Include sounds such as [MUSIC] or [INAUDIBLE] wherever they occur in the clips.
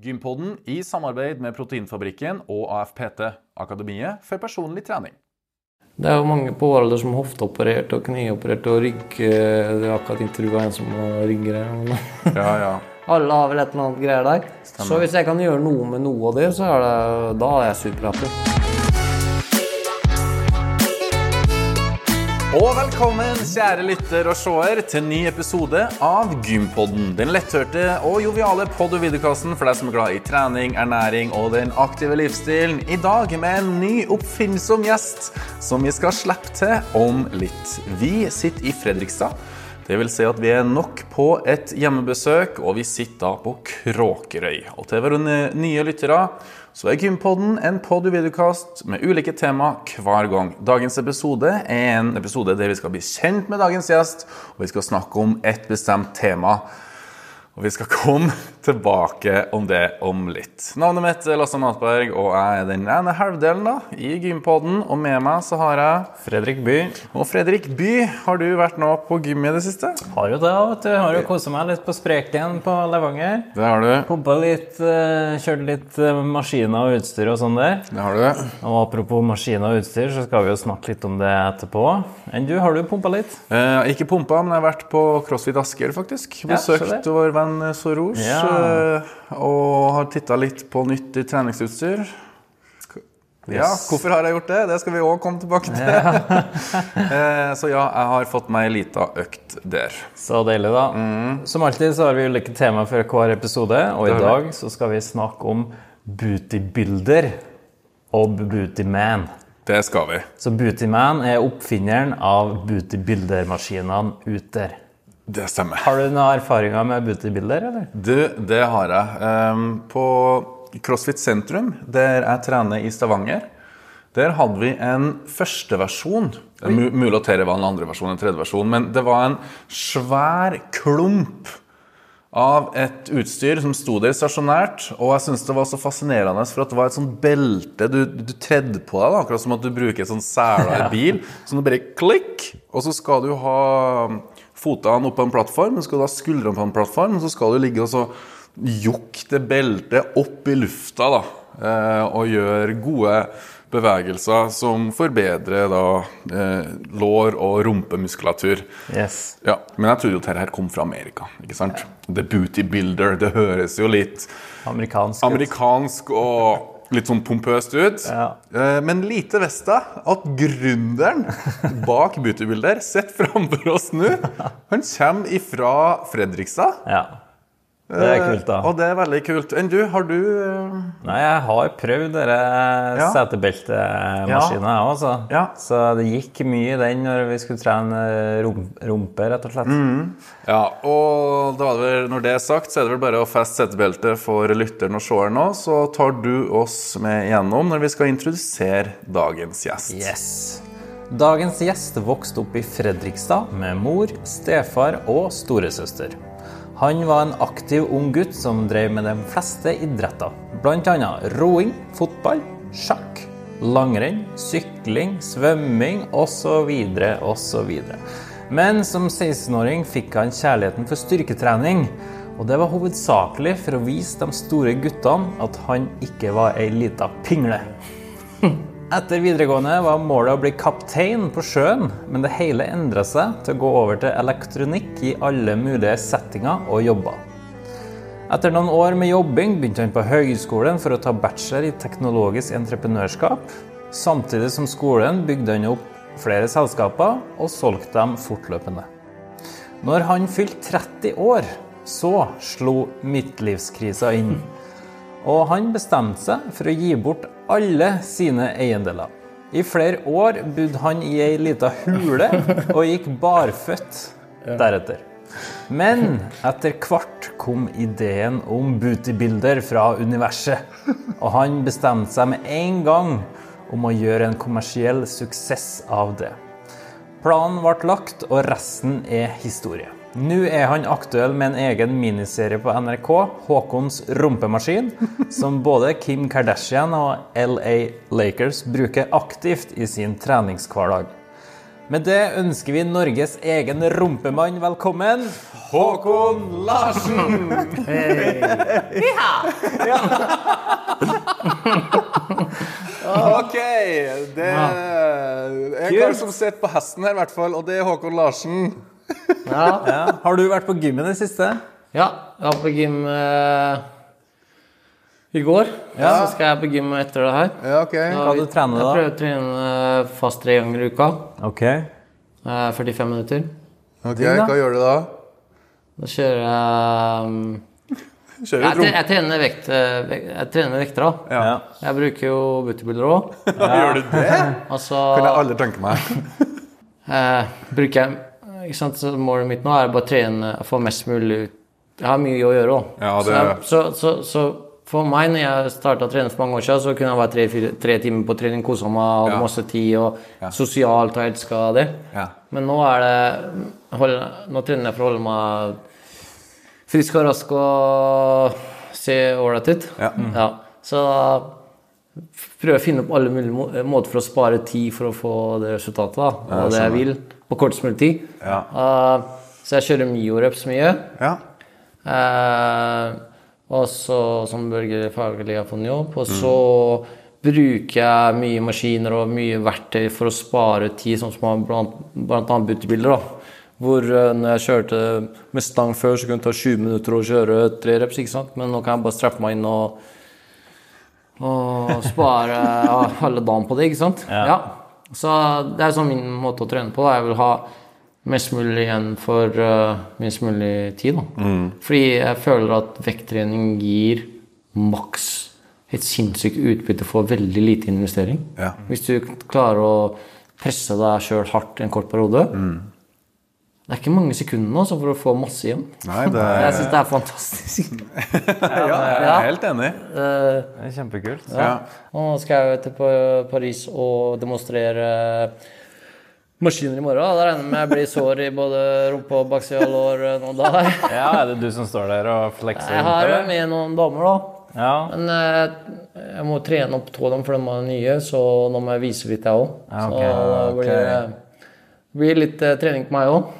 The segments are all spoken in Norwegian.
Gympodden i samarbeid med Proteinfabrikken og AFPT, Akademiet for personlig trening. Det er jo mange på vår alder som hofteoperert og kneoperert og rygg... Det er akkurat intervjua en som har rygggreier. [LAUGHS] Ja, ja. Alle har vel et eller annet greier der. Så hvis jeg kan gjøre noe med noe av det, så er det, da er jeg superhappy. Og velkommen, kjære lytter og seer, til en ny episode av Gympodden. Den letthørte og joviale pod- og videokassen for deg som er glad i trening, ernæring og den aktive livsstilen. I dag med en ny oppfinnsom gjest som vi skal slippe til om litt. Vi sitter i Fredrikstad. Det vil si at vi er nok på et hjemmebesøk, og vi sitter da på Kråkerøy. Og til våre nye lyttere så er Gympodden en pod- og videokast med ulike tema hver gang. Dagens episode er en episode der vi skal bli kjent med dagens gjest, og vi skal snakke om et bestemt tema. Og vi skal komme tilbake om det om litt. Navnet mitt er Lasse Matberg, og jeg er den ene halvdelen da, i Gympodden. Og med meg så har jeg Fredrik By. Og Fredrik By, har du vært nå på gym i det siste? Har jo det, vet du. Har jo kosa meg litt på Spreken på Levanger. Det har du. Pumpa litt, eh, kjørt litt eh, maskiner og utstyr og sånn der. Det har du. Og apropos maskiner og utstyr, så skal vi jo snakke litt om det etterpå. Enn du, har du pumpa litt? Eh, ikke pumpa, men jeg har vært på CrossFit Asker, faktisk. Besøkt ja, vår venn Soros. Ja. Eh, og har titta litt på nyttig treningsutstyr. Ja, hvorfor har jeg gjort det? Det skal vi òg komme tilbake til. [LAUGHS] Eh, så ja, jeg har fått meg ei lita økt der. Så deilig, da. Som alltid så har vi ulike temaer for hver episode, og i dag så skal vi snakke om bootybilder og bootyman. Det skal vi. Så Bootyman er oppfinneren av bootybildermaskinene ute. Det stemmer. Har du noen erfaringer med bootybilder, eller? Du, det har jeg. Ehm, på CrossFit Sentrum, der jeg trener i Stavanger, der hadde vi en første versjon. Det er mulig at det var en andre versjon, en tredje versjon, men det var en svær klump av et utstyr som sto der stasjonært. Og jeg syns det var så fascinerende, for at det var et sånt belte du, du tredde på deg. Da, akkurat som at du bruker et sånt sele i [LAUGHS] bil. Så du bare klikk, og så skal du ha fotene opp på en plattform, så skal du ha skuldrene på en plattform, så skal du ligge og så jukke det beltet opp i lufta da, eh, og gjøre gode bevegelser som forbedrer da eh, lår- og rumpemuskulatur. Yes. Ja, men jeg trodde jo dette her kom fra Amerika. ikke sant? The Booty Builder. Det høres jo litt Amerikansk. amerikansk og litt sånn pompøst ut. Ja. Eh, Men lite visste at gründeren bak Beautybilder, sett framfor oss nå. Han kommer ifra Fredrikstad. Ja. Det er kult, da. Eh, Og det er veldig kult. Enn du, har du eh, Nei, jeg har prøvd denne Ja. setebeltemaskinen, jeg òg, altså. Ja. Så det gikk mye i den når vi skulle trene rum rumpe, rett og slett. Ja, og det vel, når det er sagt, så er det vel bare å feste setebeltet for lytteren og seeren nå, så tar du oss med igjennom når vi skal introdusere dagens gjest. Yes. Dagens gjest vokste opp i Fredrikstad med mor, stefar og storesøster. Han var en aktiv ung gutt som drev med de fleste idretter, bl.a. roing, fotball, sjakk, langrenn, sykling, svømming osv. osv. Men som 16-åring fikk han kjærligheten for styrketrening, og det var hovedsakelig for å vise de store guttene at han ikke var ei lita pingle. [LAUGHS] Etter videregående var målet å bli kaptein på sjøen, men det hele endra seg til å gå over til elektronikk i alle mulige settinger og jobber. Etter noen år med jobbing begynte han på høgskolen for å ta bachelor i teknologisk entreprenørskap. Samtidig som skolen bygde han opp flere selskaper og solgte dem fortløpende. Når han fylte 30 år, så slo midtlivskrisa inn. Og han bestemte seg for å gi bort alle sine eiendeler. I flere år bodde han i ei lita hule og gikk barføtt deretter. Men etter hvert kom ideen om bootybilder fra universet, og han bestemte seg med en gang om å gjøre en kommersiell suksess av det. Planen ble lagt, og resten er historie. Nå er han aktuell med en egen miniserie på NRK, Håkons rumpemaskin, [LAUGHS] som både Kim Kardashian og LA Lakers bruker aktivt i sin treningshverdag. Med det ønsker vi Norges egen rumpemann velkommen. Håkon Larsen! [LAUGHS] ok, det er en kar som sitter på hesten her, i hvert fall, og det er Håkon Larsen. Ja, Ja. Har du vært på gymmen i det siste? ja jeg var på gym eh, i går. Så skal jeg på gym etter det her. Ja, ok. Hva du trener Jeg prøver å trene eh, fast tre ganger i uka. Ok. Eh, 45 minutter. Ok, Hva gjør du da? Da kjører jeg um, Kjører jeg, du jeg, trener vekt, eh, jeg trener vekter. da. Ja. Ja. Jeg bruker jo butterbuller òg. [LAUGHS] Gjør du det? Altså Kan jeg aldri tenke meg. eh, bruker jeg ikke sant? Så Målet mitt nå er bare å trene få mest mulig ut. Jeg har mye å gjøre òg. Ja, det- så, så, så, for meg, når jeg starta å trene for mange år siden, så kunne jeg være tre, fire, tre timer på trening, kosa meg, hadde Ja. masse tid og sosialt og elska det. Ja. Men nå er det hold, Nå trener jeg for å holde meg frisk og rask og se ålreit ut. Ja. Så prøver å finne opp alle mulige måter for å spare tid for å få det resultatet. Da, og det jeg vil, på kortest mulig tid. Ja. Uh, så jeg kjører mioreps mye. Ja. Uh, og så som Børge Fagerli har fått jobb. Og så bruker jeg mye maskiner og mye verktøy for å spare tid, sånn som blant, blant annet da. Hvor eh, når jeg kjørte med stang før, så kunne det ta 20 minutter å kjøre tre reps. ikke sant? Men nå kan jeg bare strappe meg inn og, og spare [LAUGHS] ja, halve dagen på det, ikke sant? Ja. Så det er sånn min måte å trene på. da. Jeg vil ha mest mulig igjen for uh, minst mulig tid. Da. Fordi jeg føler at vekttrening gir maks et sinnssykt utbytte for veldig lite investering. Ja. Hvis du klarer å presse deg sjøl hardt en kort periode. Det er ikke mange sekunder nå så for å få masse igjen. Nei, det Jeg syns det er fantastisk. [LAUGHS] Ja, jeg er helt enig. Eh, Det er kjempekult. Ja. og nå skal jeg til Paris og demonstrere maskiner i morgen. Da regner jeg med jeg blir sår i både rumpe og baksida av lår noen da. [LAUGHS] Ja, Er det du som står der og flekser? Jeg har jo med noen damer, da. Ja. Men eh, jeg må trene opp tåene, for de er nye, så nå må jeg vise litt, jeg òg. Ja, ok, Så det blir det blir litt eh, trening på meg òg.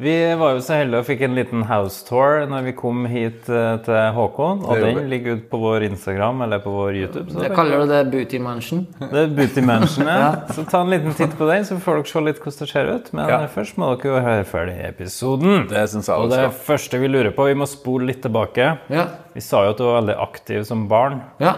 Vi var jo så heldige og fikk en liten house tour når vi kom hit eh, til Håkon. Og den ligger ute på vår Instagram eller på vår YouTube. Så Jeg kaller det Booty Mansion. det er Booty Mansion, [LAUGHS] ja. Så ta en liten titt på den, så får dere se litt hvordan det ser ut. Men Ja. først må dere jo høre ferdig episoden. Det synes jeg Og det også. første vi lurer på, vi må spole litt tilbake. Ja. Vi sa jo at du var veldig aktiv som barn. ja.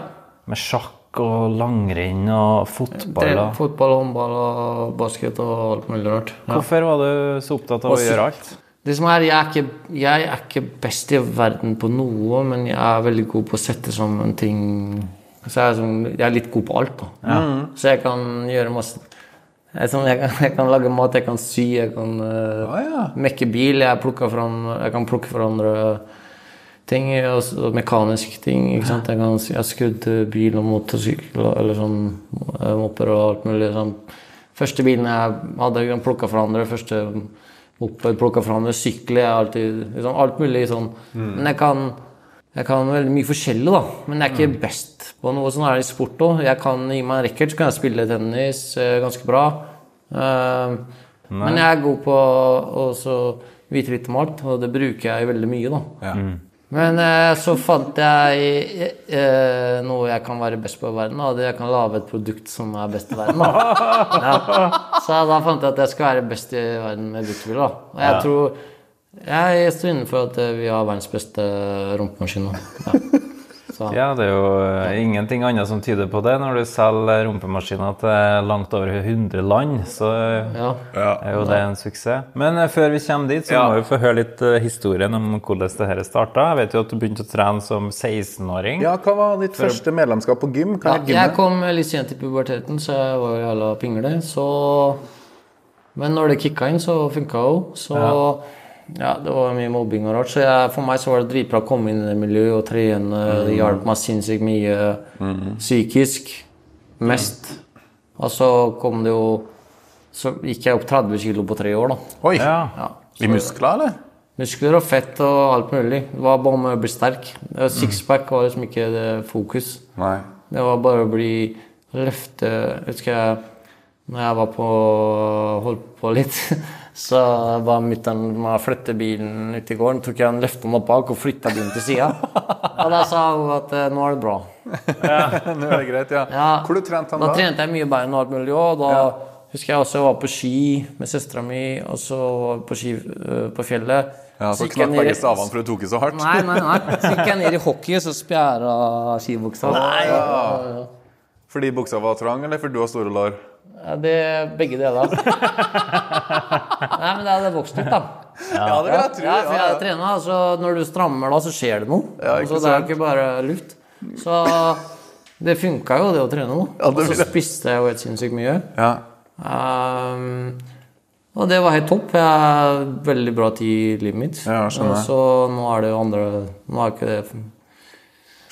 Med sjakk og langrenn og fotball. Og- Fotball, håndball og basket og alt mulig rart. Ja. Hvorfor var du så opptatt av å gjøre alt? Det som er, jeg er, ikke, jeg er ikke best i verden på noe, men jeg er veldig god på å sette sammen ting Så jeg er, som, jeg er litt god på alt. da. Så jeg kan gjøre masse jeg, sånn, jeg, kan, jeg kan lage mat, jeg kan sy, jeg kan uh, Å, ja. mekke bil. Jeg, plukker fra, jeg kan plukke for andre ting, s- mekaniske ting. ikke sant? Jeg, kan, jeg har skrudd eh, bil og motorsykkel eller sånn eh, mopper og alt mulig. sånn. Første bilen jeg hadde, plukka fra andre. Første moped plukka fra andre. Sykler jeg alltid liksom, Alt mulig sånn. Men jeg kan, jeg kan veldig mye forskjellig, da. Men jeg er ikke best på noe. Sånn er det i sport òg. Jeg kan gi meg en racket, så kan jeg spille tennis eh, ganske bra. Uh, men jeg er god på å vite litt om alt, og det bruker jeg veldig mye, da. Ja. Men eh, så fant jeg eh, noe jeg kan være best på i verden. Og jeg kan lage et produkt som er best i verden. Ja. Så da fant jeg at jeg skal være best i verden med bruktbil. Og jeg tror Jeg står innenfor at vi har verdens beste rumpemaskin nå. Ja. Så, Ja, det er jo eh, ingenting annet som tyder på det. Når du selger rumpemaskiner til langt over 100 land, så ja. Ja. er jo det en suksess. Men eh, før vi kommer dit, så Ja. må vi få høre litt eh, historien om hvordan det her starta. Jeg vet jo at du begynte å trene som 16-åring. ja, hva var ditt første medlemskap på gym? Hva Ja, jeg kom litt sent i puberteten, så jeg var jo jævla pingle. Så Men når det kicka inn, så funka det jo. Så ja. det var mye mobbing og rart. Så jeg, for meg så var det dritbra å komme inn i det miljøet og trene. Det hjalp meg sinnssykt mye psykisk. Mest. Og så kom det jo Så gikk jeg opp 30 kilo på tre år, da. Oi! Ja. Ja. I muskler, eller? Muskler og fett og alt mulig. Det var bare om å bli sterk. Sixpack var liksom ikke det fokus. Nei. Det var bare å bli løfte husker jeg Når jeg var på holdt på litt, [LAUGHS] så var mutter'n med å flytte bilen ut i gården. Tok jeg en løfta den opp bak og flytta bilen til sida. [LAUGHS] Og da sa hun at eh, nå er det bra. [LAUGHS] Nå er det greit, ja. Ja. Hvor du trente han Da da? trente jeg mye bein og alt mulig òg. Da husker jeg også jeg var på ski med søstera mi, og så på ski øh, på fjellet. Ja, så knakk begge stavene for du tok i så hardt. Nei, nei, nei. [LAUGHS] Så gikk jeg ned i hockey, så spjæra skibuksa. Nei. Fordi buksa var trang, eller fordi du har store lår? Ja, det er begge deler. [LAUGHS] Nei, men det hadde vokst ut, da. Ja, det vil jeg tro. Ja, for jeg ja. trener, altså Når du strammer da, så skjer det noe. Ja, altså, det er jo ikke bare luft. Så det funka jo, det å trene nå. Ja, og så spiste jeg jo helt sinnssykt mye. Ja. Um, og det var helt topp. Jeg har veldig bra tid i livet mitt. Ja, så nå er det jo andre Nå er ikke det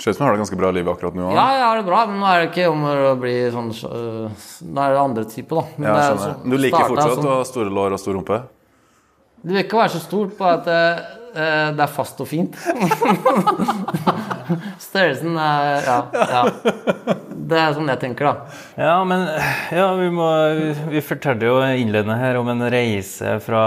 Ser ut som du har det ganske bra liv akkurat nå. Ja, jeg har det bra, men nå er det ikke om å bli sånn øh, Nå er det andre typer, da. Men Ja, det er skjønner. så- du liker fortsatt sånn, å ha store lår og stor rumpe? Det vil ikke være så stort bare at det, det er fast og fint. [LAUGHS] Størrelsen er ja, ja. Det er sånn jeg tenker, da. Ja, men ja, vi, må, vi fortalte jo innledende her om en reise fra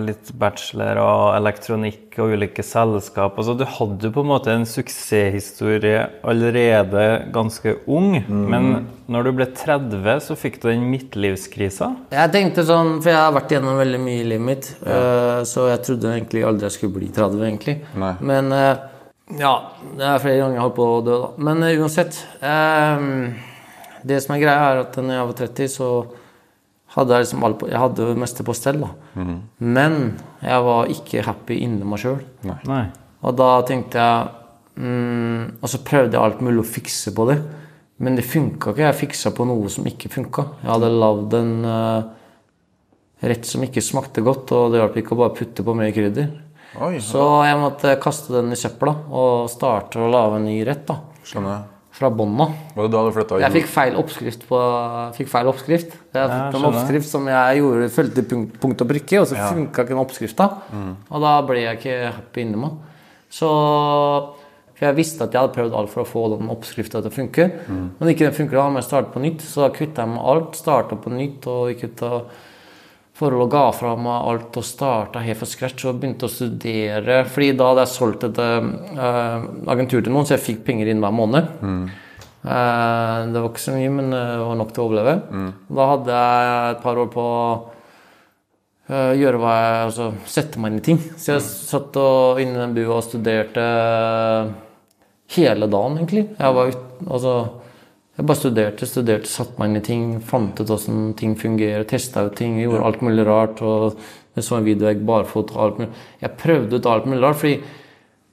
litt bachelor og elektronikk og ulike selskap. Altså, du hadde jo på en måte en suksesshistorie allerede ganske ung. Men når du ble 30, så fikk du den midtlivskrisa. Jeg tenkte sånn, for jeg har vært gjennom veldig mye i livet mitt, eh, så jeg trodde egentlig aldri jeg skulle bli 30, egentlig. Nei. Men eh, ja, det er flere ganger jeg holdt på å dø, da. Men uh, uansett eh, Det som er greia, er at når jeg var 30, så hadde jeg liksom alt på, Jeg hadde det meste på stell, da. Mhm. Men jeg var ikke happy inni meg sjøl. Og da tenkte jeg mm, Og så prøvde jeg alt mulig å fikse på det. Men det funka ikke. Jeg fiksa på noe som ikke funka. Jeg hadde lagd en uh, rett som ikke smakte godt, og det hjalp ikke å bare putte på mer krydder. Oi, Så jeg måtte kaste den i søpla og starte å lage en ny rett. da, skjønner. Fra bånn av. Var det da du flytta Jeg fikk feil oppskrift på fikk feil oppskrift. Jeg fikk en oppskrift som jeg gjorde, fulgte punkt, punkt og prikke, og så Ja. funka ikke den oppskrifta. Og da ble jeg ikke happy inni meg. Så For jeg visste at jeg hadde prøvd alt for å få den oppskrifta til å funke. Men ikke den funker, da må jeg starte på nytt. Så da kvitta jeg meg med alt, starta på nytt og gikk ut av forhold ga fra meg alt og starta helt fra scratch og begynte å studere. Fordi da hadde jeg solgt et uh, agentur til noen, så jeg fikk penger inn hver måned. Eh, det var ikke så mye, men det var nok til å overleve. Da hadde jeg et par år på å eh, gjøre hva jeg Altså sette meg inn i ting. Så jeg satt og, inne i den bua og studerte hele dagen, egentlig. Jeg var ut, altså jeg bare studerte, studerte, satte meg inn i ting, fant ut hvordan ting fungerer, testa ut ting, gjorde alt mulig rart. og Jeg så en video jeg barfot og alt mulig. Jeg prøvde ut alt mulig rart, fordi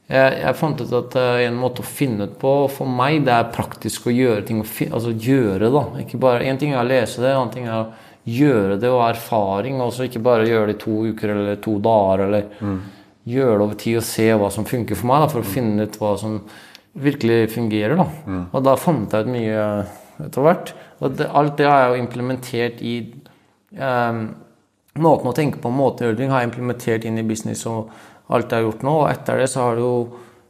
jeg, jeg fant ut at eh, en måte å finne ut på for meg, det er praktisk å gjøre ting. Altså gjøre, da. Ikke bare, En ting er å lese det, en annen ting er å gjøre det og erfaring. Også, ikke bare gjøre det i to uker eller to dager, eller gjøre det over tid og se hva som funker for meg, da, for å finne ut hva som virkelig fungerer. da. Og da fant jeg ut mye etter hvert. Og det, alt det har jeg jo implementert i eh, Måten å tenke på, måten å gjøre ting, har jeg implementert inn i business og alt jeg har gjort nå. Og etter det så har det jo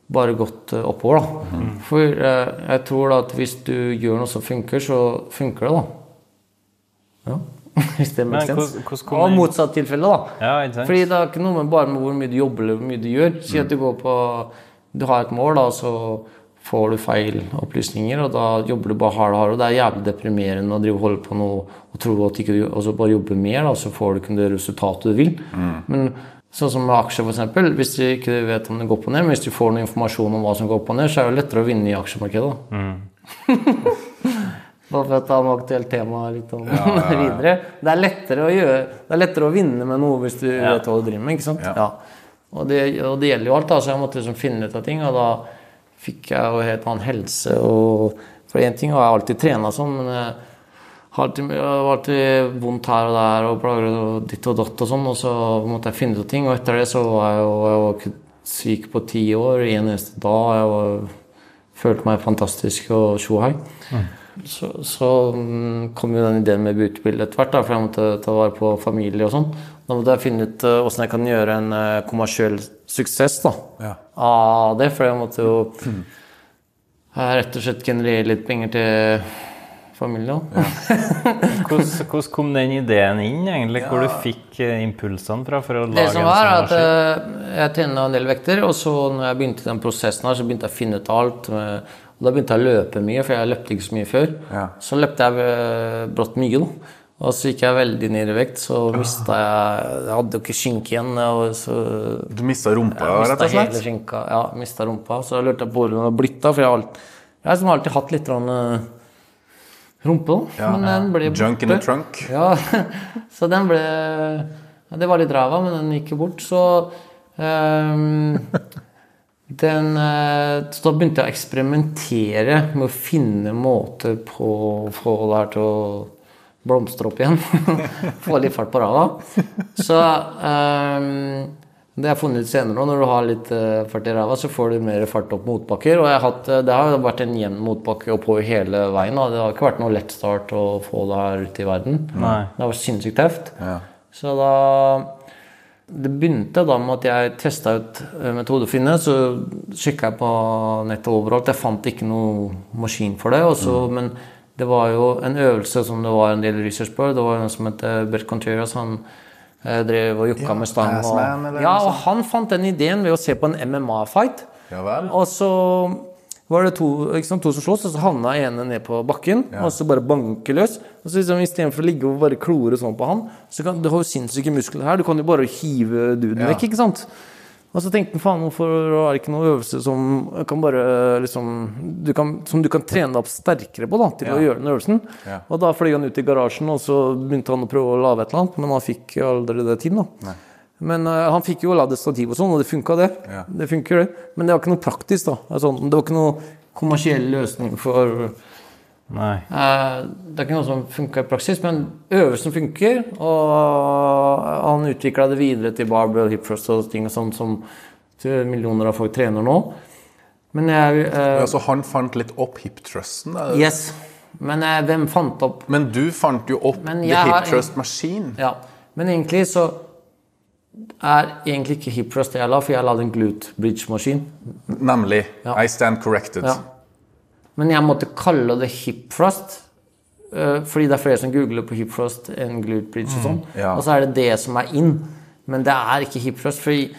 bare gått eh, oppover, da. For eh, jeg tror da at hvis du gjør noe som funker, så funker det, da. Ja. [LAUGHS] Hvis det er makes sense. Og motsatt tilfelle, da. Ja. Fordi det er ikke noe med bare med hvor mye du jobber eller hvor mye du gjør. Si at du går på Du har et mål, da, så får du feil opplysninger, og da jobber du bare hardere og hardere. og Det er jævlig deprimerende å drive holde på noe og tro at ikke du og så bare jobbe mer, da, så får du ikke det resultatet du vil. Men sånn som med aksjer, f.eks. Hvis du ikke vet om det går på ned, men hvis du får noe informasjon om hva som går på ned, så er det lettere å vinne i aksjemarkedet. da. [LAUGHS] Bare for å ta noe aktuelt tema litt om [LAUGHS] videre. Det er, lettere å gjøre, det er lettere å vinne med noe hvis du vet hva du driver med. ikke sant? Ja. Og, det, og det gjelder jo alt, da, så jeg måtte liksom finne ut av ting. Og da fikk jeg jo helt annen helse. Og, for én ting har jeg alltid trena sånn, men jeg har alltid, jeg har alltid vondt her og der og plager og ditt og datt og sånn. Og så måtte jeg finne ut ting, og etter det så var jeg jo jeg var ikke syk på ti år. En eneste dag. Jeg var, følte meg fantastisk og tjohei. Så, så mm, kom jo den ideen med butebil etter hvert, da, for jeg måtte ta vare på familie og sånn. Da måtte jeg finne ut åssen hvordan jeg kan gjøre en uh, kommersiell suksess da, Ja. av det. For jeg måtte jo eh, rett og slett generere litt penger til familien. Hvordan, hvordan kom den ideen inn, egentlig? Hvor du fikk eh, impulsene fra for å Det lage som en var, sånn er at eh, jeg tjener en del vekter, og så når jeg begynte den prosessen her, så begynte jeg å finne ut alt. Og da begynte jeg å løpe mye, for jeg løpte ikke så mye før. Ja. Så løpte jeg eh, brått mye, da. Og så gikk jeg veldig ned i vekt, så mista jeg Jeg hadde jo ikke skinke igjen. Så Du mista rumpa, jeg rett og slett? hele skinka. Ja, mista rumpa. Så jeg lurte på hvor den hadde blitt av, for jeg har alt- jeg har alltid hatt litt grann, eh, rumpe, da. Ja. Men den ble Junk in the trunk. Ja, [LAUGHS] så den ble Det var litt ræva, men den gikk jo bort, så um, den, eh, Så da begynte jeg å eksperimentere med å finne måter på å få det her til å blomstre opp igjen. [LAUGHS] få litt fart på ræva. Så um, det har jeg funnet ut senere òg. Når du har litt uh, fart i ræva, så får du mer fart opp motbakker. Og jeg har hatt, eh, det har vært en jevn motbakke oppover hele veien. Da. Det har ikke vært noe lett start å få det her ut i verden. Nei. Det har vært sinnssykt tøft. Ja. Så da Det begynte da med at jeg testa ut eh, metode å finne. Så kikka jeg på nettet overalt. Jeg fant ikke noe maskin for det. Også, mm. Men det var jo en øvelse som det var en del research på. Det var en som het Bert Contreras. Han eh, drev og jukka Ja, med stang. Og, ja, og han fant den ideen ved å se på en MMA-fight. Ja? Og så var det to, sant, to som sloss, og så havna ene ned på bakken. Og så bare banke løs. Og så liksom, Istedenfor å ligge og bare klore sånn på han, så kan du har jo sinnssyke muskler her. Du kan jo bare hive duden Ja. vekk, ikke sant? Og så tenkte han faen, hvorfor er det ikke noen øvelse som kan bare liksom du kan, Som du kan trene deg opp sterkere på da, til å gjøre den øvelsen. Ja. Og da fløy han ut i garasjen, og så begynte han å prøve å lage et eller annet, men han fikk aldri det til. da. Men uh, han fikk jo lagd stativ og sånn, og det funka, det. Ja. Det funker, det. Men det var ikke noe praktisk, da. Altså, det var ikke noe kommersiell løsning for Nei. eh, Det er ikke noe som funka i praksis, men øvelsen funker. Og han utvikla det videre til barbell, hip thrust og ting og sånn som millioner av folk trener nå. Men jeg eh, Så han fant litt opp hip thrusten? Yes. Men eh, hvem fant opp Men du fant jo opp Men the hip thrust machine. Ja. Men egentlig så er egentlig ikke hip thrust det jeg la, for jeg la en glute bridge-maskin. Nemlig. Ja. I stand corrected. Ja. Men jeg måtte kalle det hip thrust. eh, fordi det er flere som googler på hip thrust enn glute bridge og sånn. ja. Og så er det det som er in. Men det er ikke hip thrust. Fordi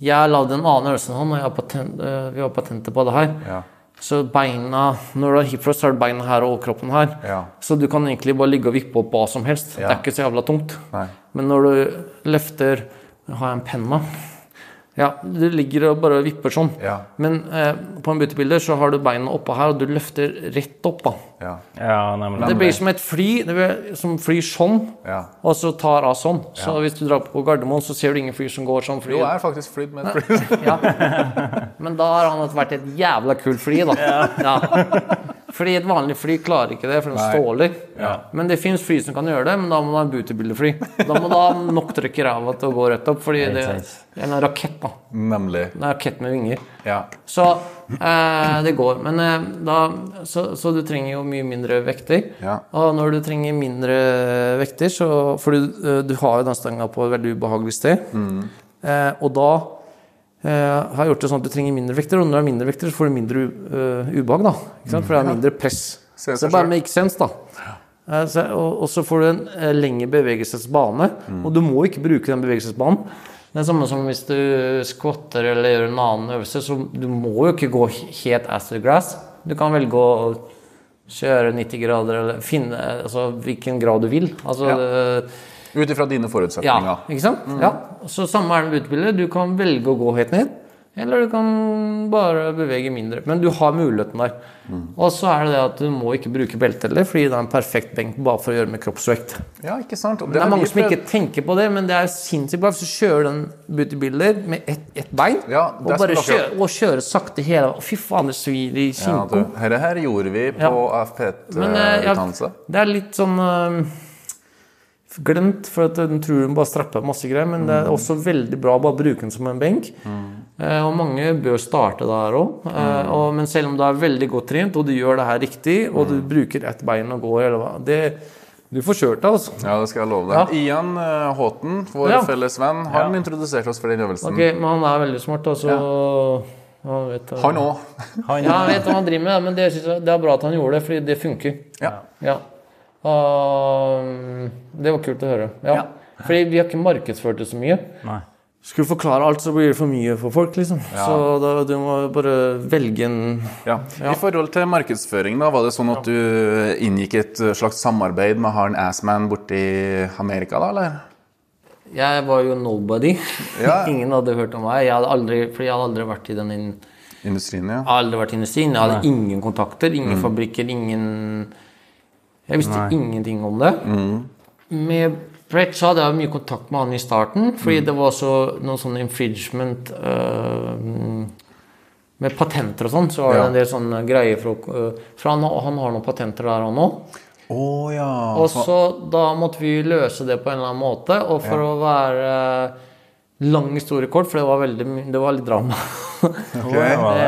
jeg lagde en annen øvelse og jeg patent, eh, vi har patenter på det her. Ja. Så beina Når du har hip thrust, så har du beina her og kroppen her. Ja. Så du kan egentlig bare ligge og vippe opp hva som helst. Det er ikke så jævla tungt. Nei. Men når du løfter Har jeg en penn, da? Ja, du ligger og bare vipper sånn. Ja. Men eh, på en beautybilder så har du beina oppå her, og du løfter rett opp. da. Ja. Ja, nemlig. Det blir som et fly. Det blir som flyr sånn, ja. og så tar av sånn. Så hvis du drar på Gardermoen, så ser du ingen fly som går sånn. Fly. Jo, jeg er faktisk flydd med et fly. Ja. Men da har han vært et jævla kult fly, da. Ja. Fordi et vanlig fly klarer ikke det, for den ståler. Ja. Men det fins fly som kan gjøre det, men da må du ha en bootybilderfly. Da må du ha nok trøkk i ræva til å gå rett opp, fordi det er en rakett, da. Nemlig. En rakett med vinger. Ja. Så eh, det går. Men eh, da så, så du trenger jo mye mindre vekter. Ja. Og når du trenger mindre vekter, så For du, eh, du har jo den stanga på et veldig ubehagelig sted. Mm. Eh, og da eh, har gjort det sånn at du trenger mindre vekter, og når du har mindre vekter, så får du mindre uh, ubehag. da? For det er mindre press. Så det bare makes sense, da. Uh, så, og, og så får du en lengre bevegelsesbane, og du må ikke bruke den bevegelsesbanen. Det er samme som hvis du squatter eller gjør en annen øvelse, så du må jo ikke gå helt as to grass. Du kan velge å kjøre 90 grader, eller finne altså, hvilken grad du vil. Altså, Ja. Det- Ut ifra dine ja, ikke sant? Ja. Så samme er det med utebildet. Du kan velge å gå helt ned, eller du kan bare bevege mindre. Men du har muligheten der. Og så er det det at du må ikke bruke belte heller, fordi det er en perfekt benk bare for å gjøre med kroppsvekt. Ja, ikke sant? Og Det er mange som ikke tenker på det, men det er sinnssykt bra hvis du kjører den bootybuilder med ett et bein, Ja, og bare kjører, kjøre, og sakte hele Fy faen, det svir i Ja, du, dette her gjorde vi på eh, ja, AFP-utdannelse. det er litt sånn eh, glemt, for at den tror den bare strapper masse greier. Men det er også veldig bra å bare bruke den som en benk. Eh, og mange bør starte der òg. men selv om du er veldig godt trent, og du gjør det her riktig, og du bruker ett bein og går, eller hva det, Du får kjørt deg, altså. Ja, det skal jeg love deg. Ian eh, Håten, vår Ja. felles venn, han introduserte oss for den øvelsen. Ok, Men han er veldig smart, altså. Han vet, Han òg. Han, Ja, han vet hva han driver med, men det, jeg, det er bra at han gjorde det, fordi det funker. Ja. Ja. Og, det var kult å høre. Ja. Ja. Fordi vi har ikke markedsført det så mye. Nei. Skulle du forklare alt, så blir det for mye for folk, liksom. Så da, du må bare velge en Ja. I forhold til markedsføring, da, var det sånn at du inngikk et slags samarbeid med Harn Assman borti Amerika, da, eller? Jeg var jo nobody. Ja. [LAUGHS] Ingen hadde hørt om meg. Jeg hadde aldri, fordi jeg hadde aldri vært i den Industrien, ja. Jeg hadde aldri vært i industrien. Jeg hadde ingen kontakter, ingen fabrikker, ingen Jeg visste ingenting om det. Med Brett så hadde jeg mye kontakt med han i starten, fordi det var også noe sånn infringement uh, Med patenter og sånn, så var det Ja. en del sånne greier øh, For han, han har noen patenter der, han òg. Å ja. Og så da måtte vi løse det på en eller annen måte. Og for å være lang historie kort, for det var, veldig, det var litt drama. [LAUGHS] Ok. [LAUGHS]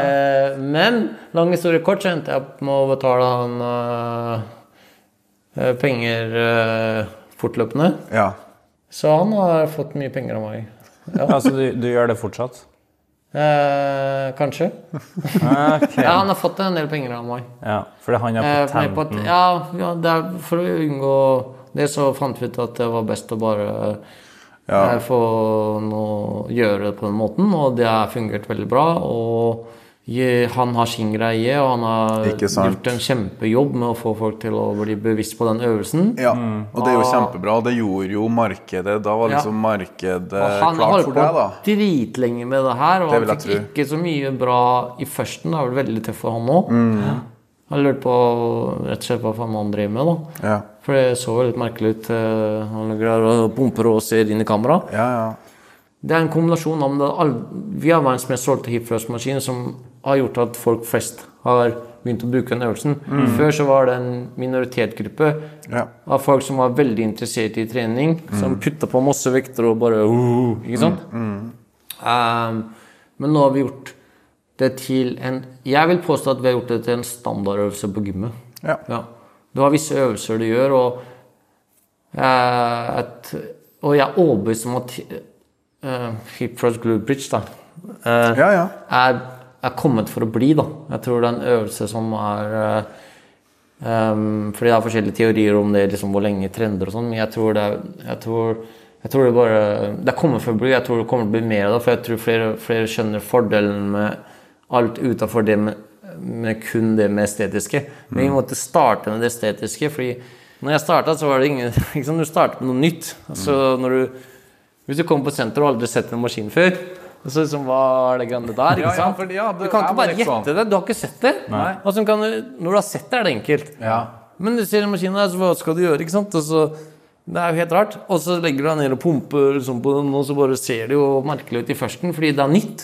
Eh, Men lang historie kort så endte jeg opp med å betale han eh, eh, penger eh, fortløpende. Ja. Så han har fått mye penger av meg. [LAUGHS] Altså, du, du gjør det fortsatt? Eh, kanskje. okay. [LAUGHS] Ja, han har fått en del penger av meg. Ja, fordi han har Eh, med ja, ja, er for å unngå det, så fant vi ut at det var best å bare Ja. eh, få noe, gjøre det på den måten, og det har fungert veldig bra. Og han har sin greie, og han har gjort en kjempejobb med å få folk til å bli bevisst på den øvelsen. ja. Og det er jo kjempebra. Det gjorde jo markedet. Da var Ja. liksom markedet for deg, da. Han holdt på dritlenge med det her, og Det han fikk tro. ikke så mye bra i førsten. Det er vel veldig tøft for han òg. Mm. Han lurte på rett og slett hva faen han driver med, da. Ja. For det så jo litt merkelig ut. eh, Han ligger der og pumper og ser inn i kamera. Ja, ja. Det er en kombinasjon av det. Vi har verdens mest solgte hipfløsmaskin som har gjort at folk flest har begynt å bruke den øvelsen. Før så var det en minoritetsgruppe Ja. av folk som var veldig interessert i trening, som putta på masse vekter og bare uh, Ikke sant? Um, men nå har vi gjort det til en Jeg vil påstå at vi har gjort det til en standardøvelse på gymmet. Ja. Ja. Du har visse øvelser du gjør, og, uh, at, og jeg er overbevist om at uh, hip thrust glue bridge da, uh, Ja, ja. er, er kommet for å bli. da. Jeg tror det er en øvelse som er eh, um, Fordi det er forskjellige teorier om det, liksom, hvor lenge trender og sånn, men jeg tror det er jeg tror, jeg tror det bare Det er kommet for å bli. Jeg tror det kommer til å bli mer av det, for jeg tror flere, flere skjønner fordelen med alt utafor det med, med kun det med estetiske. Men vi måtte starte med det estetiske, fordi når jeg starta, så var det ingen [LAUGHS] liksom, Du startet med noe nytt. Altså, du, hvis du kommer på senter og aldri sett en maskin før så liksom, Hva er det greiene der? Ikke sant? ja, ja, for, ja, du kan ikke bare gjette det. Du har ikke sett det. Og kan når du har sett det, er det enkelt. Ja. Men du ser en maskin der, så hva skal du gjøre? ikke sant? Så, det er jo helt rart. Og så legger du deg ned og pumper liksom, på den, og så bare ser det jo merkelig ut i førsten, fordi det er nytt.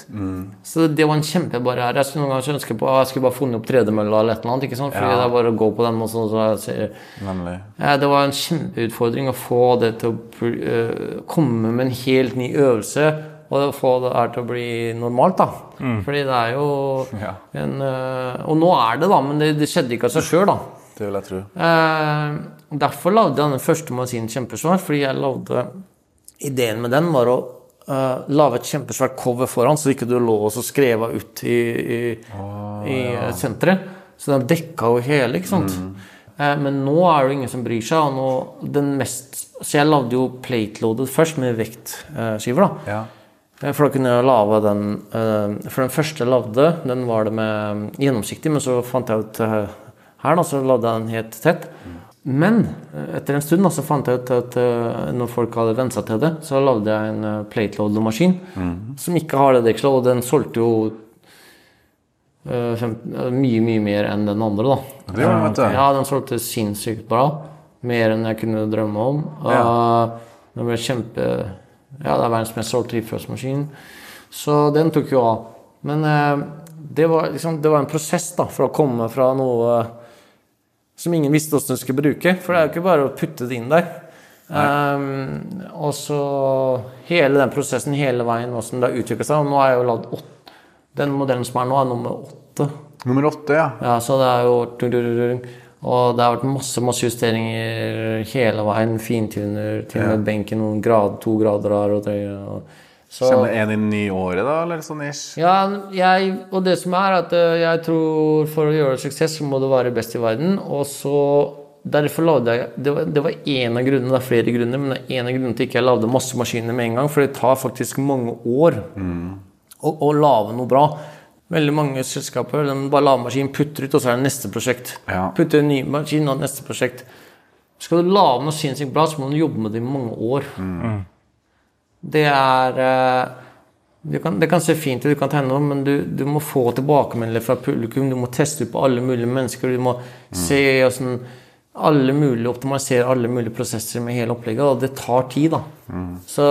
Så det var en kjempebarriere. Jeg skulle noen ganger ønske på jeg skulle bare funnet opp tredemølla eller et eller annet. ikke sant? Fordi det er bare å gå på den og så, så ser ja, det var en kjempeutfordring å få det til å uh, komme med en helt ny øvelse. Og få det her til å bli normalt, da. Fordi det er jo [LAUGHS] Ja. en eh, Og nå er det, da, men det, det skjedde ikke av seg sjøl, da. Det vil jeg tro. Eh, derfor lagde jeg den første maskinen kjempesvær, fordi jeg lagde Ideen med den var å uh, lage et kjempesvært cover foran, så ikke du lå og skreva skrev ut i, i, i ja. senteret. Så den dekka jo hele, ikke sant. Eh, men nå er det ingen som bryr seg. Og nå, den mest, så jeg lagde jo plate-loaded først, med vektskiver. da. Ja. Eh, For da kunne jeg lage den eh, For den første jeg lagde, den var det med gjennomsiktig, men så fant jeg ut eh, her, da, så lagde jeg den helt tett. Men etter en stund da, så fant jeg ut at når folk hadde vent seg til det, så lagde jeg en plate-loader-maskin som ikke har det dekselet, og den solgte jo uh, fem, mye, mye mer enn den andre, da. Det var, vet du. Ja, den solgte sinnssykt bra. Mer enn jeg kunne drømme om. Og Den ble kjempe Ja, det er verdens mest solgte hipfrostmaskin. Så den tok jo av. Men eh, det, var, liksom, det var en prosess da, for å komme fra noe som ingen visste hvordan du skulle bruke. For det er jo ikke bare å putte det inn der. Um, og så hele den prosessen hele veien, hvordan det har utvikla seg. Og nå er jeg jo lagd åtte. Den modellen som er nå, er nummer åtte. Nummer åtte, ja. Ja, så det er jo Og det har vært masse masse justeringer hele veien. Fintuner til og med benken noen grad, to grader her og tre. Så, Kommer en i nyåret, da? Eller sånn ish? ja, jeg, og det som er at eh, jeg tror for å gjøre suksess, så må du være best i verden. Og så Derfor lagde jeg Det var, det var en av grunnene, det er flere grunner, men det er en av grunnene til ikke jeg lagde masse maskiner med en gang. For det tar faktisk mange år å, å lage noe bra. Veldig mange selskaper de bare lager maskin, putter ut, og så er det neste prosjekt. Ja. Putter en ny maskin, og neste prosjekt. Skal du lage noe sinnssykt bra, så må du jobbe med det i mange år. Det er eh, kan, det kan se fint ut, du kan tegne noe, men du, du må få tilbakemeldinger fra publikum. Du må teste ut på alle mulige mennesker. Du må se hvordan alle mulige, optimalisere alle mulige prosesser med hele opplegget. Og det tar tid, da. Så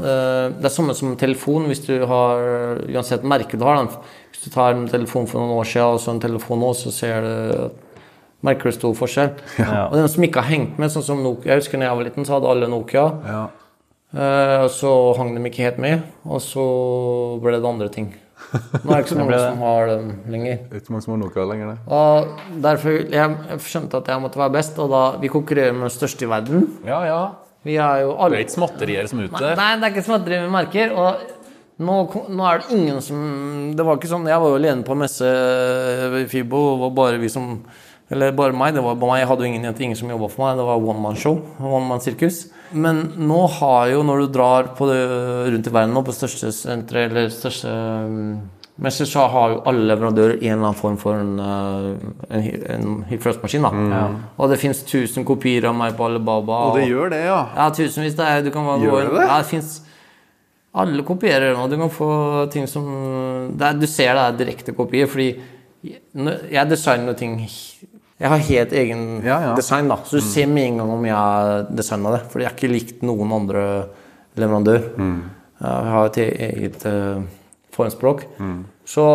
eh, det er samme som en telefon. Hvis du har Uansett merke du har, da. Hvis du tar en telefon for noen år siden og så en telefon nå, så ser du Merker du stor forskjell. Ja. Og den som ikke har hengt med, sånn som Nokia Jeg husker da jeg var liten, så hadde alle Nokia. Ja. Eh, og så hang de ikke helt med, og så ble det andre ting. Nå er det ikke så mange som har den lenger. Det er ikke mange som har Nokia lenger, nei. Og derfor jeg, jeg skjønte at jeg måtte være best, og da vi konkurrerer med den største i verden. Ja, ja. Vi er jo Det er ikke småtterier som er ute. Nei, det er ikke småtterier vi merker. Og nå, nå er det ingen som Det var ikke sånn Jeg var jo alene på messe i Fibo, og det var bare vi som Eller bare meg. Det var bare meg. Jeg hadde jo ingen, ingen som jobba for meg. Det var one man show. One man sirkus. Men nå har jo, når du drar på det, rundt i verden nå, på største sentre eller største um, messer, så har jo alle leverandører en eller annen form for en, uh, en, en hit Mm. Ja. Og det fins 1000 kopier av meg på Alibaba. Og det gjør det, ja. Ja, tusenvis. Det er, du kan bare Gjør gå inn. det det? Ja, det finnes, Alle kopierer nå. Du kan få ting som det er, Du ser det er direkte kopier, fordi jeg designer ting Jeg har helt egen Ja, ja. design, da. Så du ser med en gang om jeg har designa det. Fordi jeg har ikke likt noen andre leverandør. Jeg har et eget uh, formspråk. Så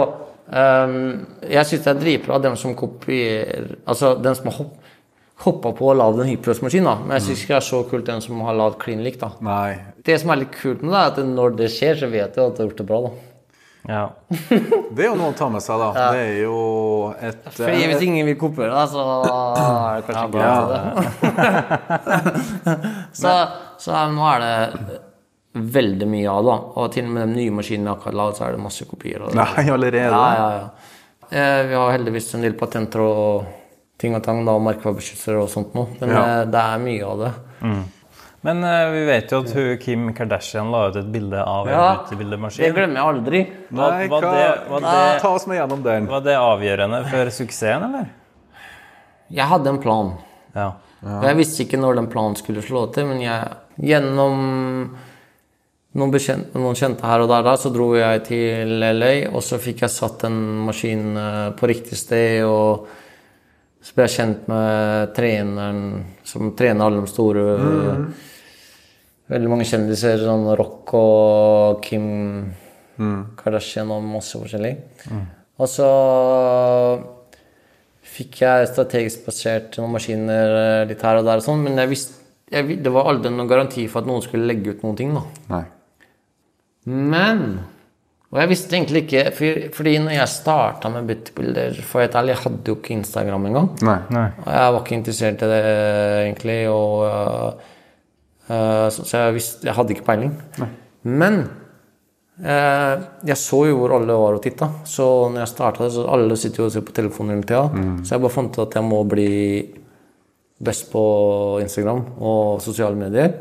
um, jeg syns det er dritbra dem som kopierer Altså den som har hopp, hoppa på og lagd en hyperpress-maskin, da. Men jeg syns ikke det er så kult den som har lagd klin leak, da. Nei. Det som er litt kult med det, er at når det skjer, så vet du at du har gjort det bra, da. Ja. Det er jo noe å ta med seg, da. Det er jo et Fordi hvis ingen vil kopiere det, så er det kanskje Ja. bra. det. [LAUGHS] så, så nå er det veldig mye av det. da. Og til og med de nye maskinene jeg har lagd, så er det masse kopier. det. Nei, allerede? Ja, ja, ja. Eh, Vi har heldigvis en del patenter og ting og tang, da, og merkevarebeskyttelser og sånt noe. Men Ja. eh, det er mye av det. Men uh, vi vet jo at hun, Kim Kardashian la ut et bilde av en Ja, Det glemmer jeg aldri. Var, Nei, var, det, var, Ta det, oss med gjennom den. var det avgjørende for suksessen, eller? Jeg hadde en plan. Ja. Ja. Jeg visste ikke når den planen skulle slå til, men jeg, gjennom noen, bekjent, noen kjente her og der, så dro jeg til LA, og så fikk jeg satt en maskin eh, på riktig sted. og så ble jeg kjent med treneren som trener alle de store Veldig mange kjendiser, sånn Rock og Kim Kardashian og masse forskjellig. Og så fikk jeg strategisk basert noen maskiner eh, litt her og der og sånn, men jeg visste, jeg, det var aldri noen garanti for at noen skulle legge ut noen ting, da. Nei. Men Og jeg visste egentlig ikke for, Fordi når jeg starta med byttebilder, for ærlig, jeg hadde jo ikke Instagram engang. Nei. Nei. Og jeg var ikke interessert i det, egentlig, og øh, Så, så jeg visste Jeg hadde ikke peiling. Men eh, jeg så jo hvor alle var og titta. Så når jeg starta det, så alle sitter jo og ser på telefonen hele tida. Så jeg bare fant ut at jeg må bli best på Instagram og sosiale medier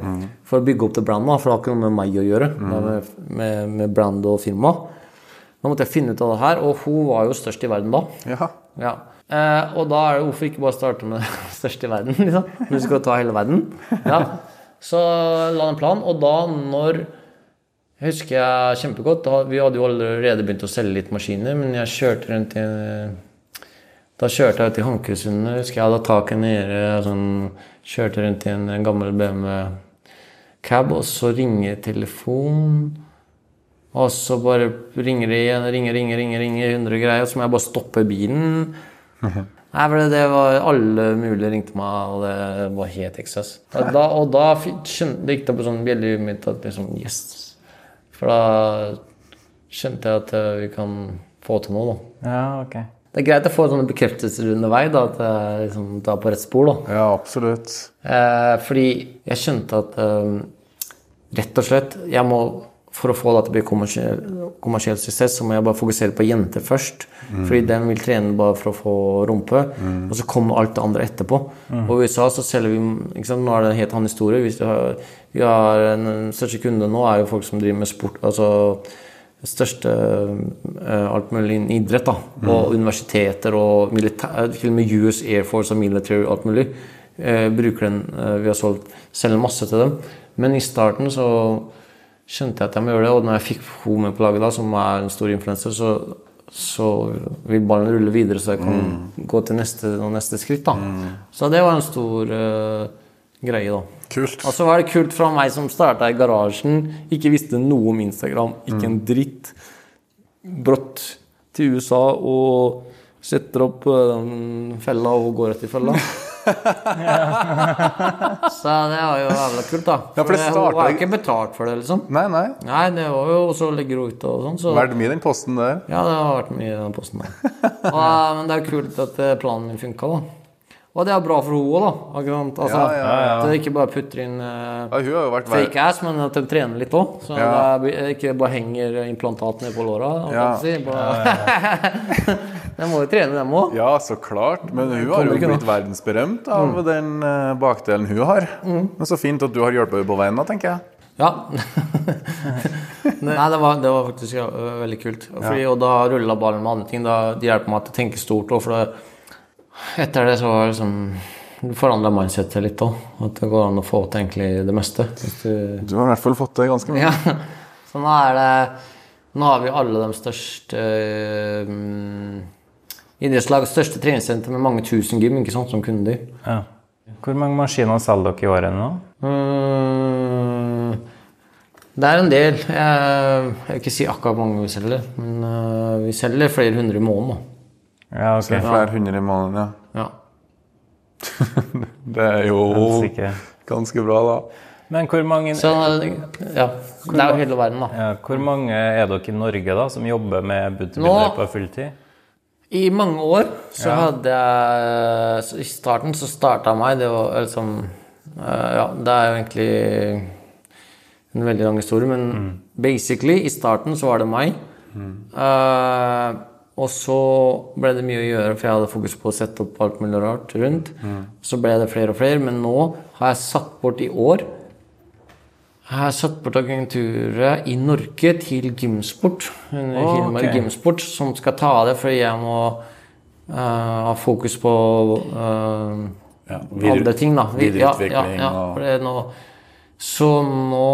for å bygge opp det brandet. For det har ikke noe med meg å gjøre, Mm. med, med, med brand og firma. Da måtte jeg finne ut av det her, og hun var jo størst i verden da. Ja. Ja. Eh, og da er det hvorfor ikke bare starte med [LAUGHS] størst i verden, liksom? Du skal ta hele verden. Ja. Så la en plan, og da når Jeg husker jeg kjempegodt, da, vi hadde jo allerede begynt å selge litt maskiner, men jeg kjørte rundt i Da kjørte jeg ut i Hankesundet, husker jeg hadde taket nede, sånn, kjørte rundt i en gammel BMW cab, og så ringer telefonen. Og så bare ringer det igjen, ringer, ringer, ringer, ringer, 100 greier. Og Så må jeg bare stoppe bilen. Nei, for det, det var Alle mulige ringte meg, og det var helt excess. Og da, og da skjønte, det gikk det på sånn bjelle i mitt at liksom Yes. For da skjønte jeg at eh, vi kan få til noe, da. Ja, ok. Det er greit å få sånne bekreftelser underveis, da, at jeg liksom, er på rett spor. da. ja, absolutt. Eh, fordi jeg skjønte at eh, rett og slett jeg må for å få det til å bli kommersiell, kommersiell suksess, så må jeg bare fokusere på jenter først. Fordi de vil trene bare for å få rumpe. Og så kommer alt det andre etterpå. Og i USA så selger vi ikke sant? Nå er det en helt annen historie. Du har, vi har en, den største kunde nå er jo folk som driver med sport. altså største uh, alt mulig idrett. da, Og universiteter og militær, til og med US Air Force og military alt mulig. Uh, bruker den, uh, Vi har solgt, selger masse til dem. Men i starten så skjønte jeg at jeg må gjøre det, og når jeg fikk henne med på laget, da, som er en stor influenser, så, så vil ballen rulle videre, så jeg kan gå til neste, neste skritt. da. Så det var en stor uh, greie, da. Kult. Og så var det kult fra meg som starta i garasjen, ikke visste noe om Instagram, ikke en dritt. Brått til USA og setter opp eh, den fella og går etter fella. [LAUGHS] så det var jo jævla kult, da. Ja, for det hun har ikke betalt for det, liksom. Nei, nei. Nei, det var jo også Legger hun ut og sånn. Så Verdt mye den posten der. ja, det har vært mye i den posten. der. Og, men det er jo kult at eh, planen min funka, da. Og det er bra for henne òg, da. Altså, Ja, ja, ja. At de ikke bare putter inn uh, vært fake ass, men at de trener litt òg. Så Ja. det ikke bare henger implantatene på låra. Ja. Si. Bare... [LAUGHS] de må jo trene, dem òg. Ja, så klart. Men hun har jo blitt verdensberømt av Mm. den eh, bakdelen hun har. Men så fint at du har hjulpet henne på veien, da, tenker jeg. Ja. [LAUGHS] Nei, det var, det var faktisk ja, veldig kult. Fordi, Og da rulla ballen med andre ting. Da, de hjelper meg til å tenke stort òg, for det, etter det så var det liksom forandra mindsetet litt òg. At det går an å få til egentlig det meste. Du Du har i hvert fall fått det ganske mye. Ja. [LAUGHS] Så nå er det Nå har vi alle de største um, idrettslag, største treningssenter med mange tusen gym ikke sånn som kunder. Ja. Hvor mange maskiner selger dere i året nå? Mm, det er en del. Jeg, jeg vil ikke si akkurat hvor mange vi selger, men uh, vi selger flere hundre i måneden. Ja, okay. Er flere hundre i måneden, ja. Ja. [LAUGHS] Det er jo ganske bra, da. Men hvor mange, Så ja, det er jo hele verden, da. ja, hvor mange er dere i Norge da, som jobber med Nå- på fulltid? I mange år så hadde jeg så I starten så starta meg. Det var liksom Ja, det er jo egentlig en veldig lang historie, men basically, i starten så var det meg. Eh, og så ble det mye å gjøre, for jeg hadde fokus på å sette opp alt mulig rart rundt. Så ble det flere og flere, men nå har jeg satt bort i år jeg har satt bort agenturet i Norge til Gymsport. oh, Å, firma. Gymsport som skal ta det, fordi jeg må uh, ha fokus på uh, Ja, videre- ting, da. Videreutvikling ja, ja, ja, det nå, Så nå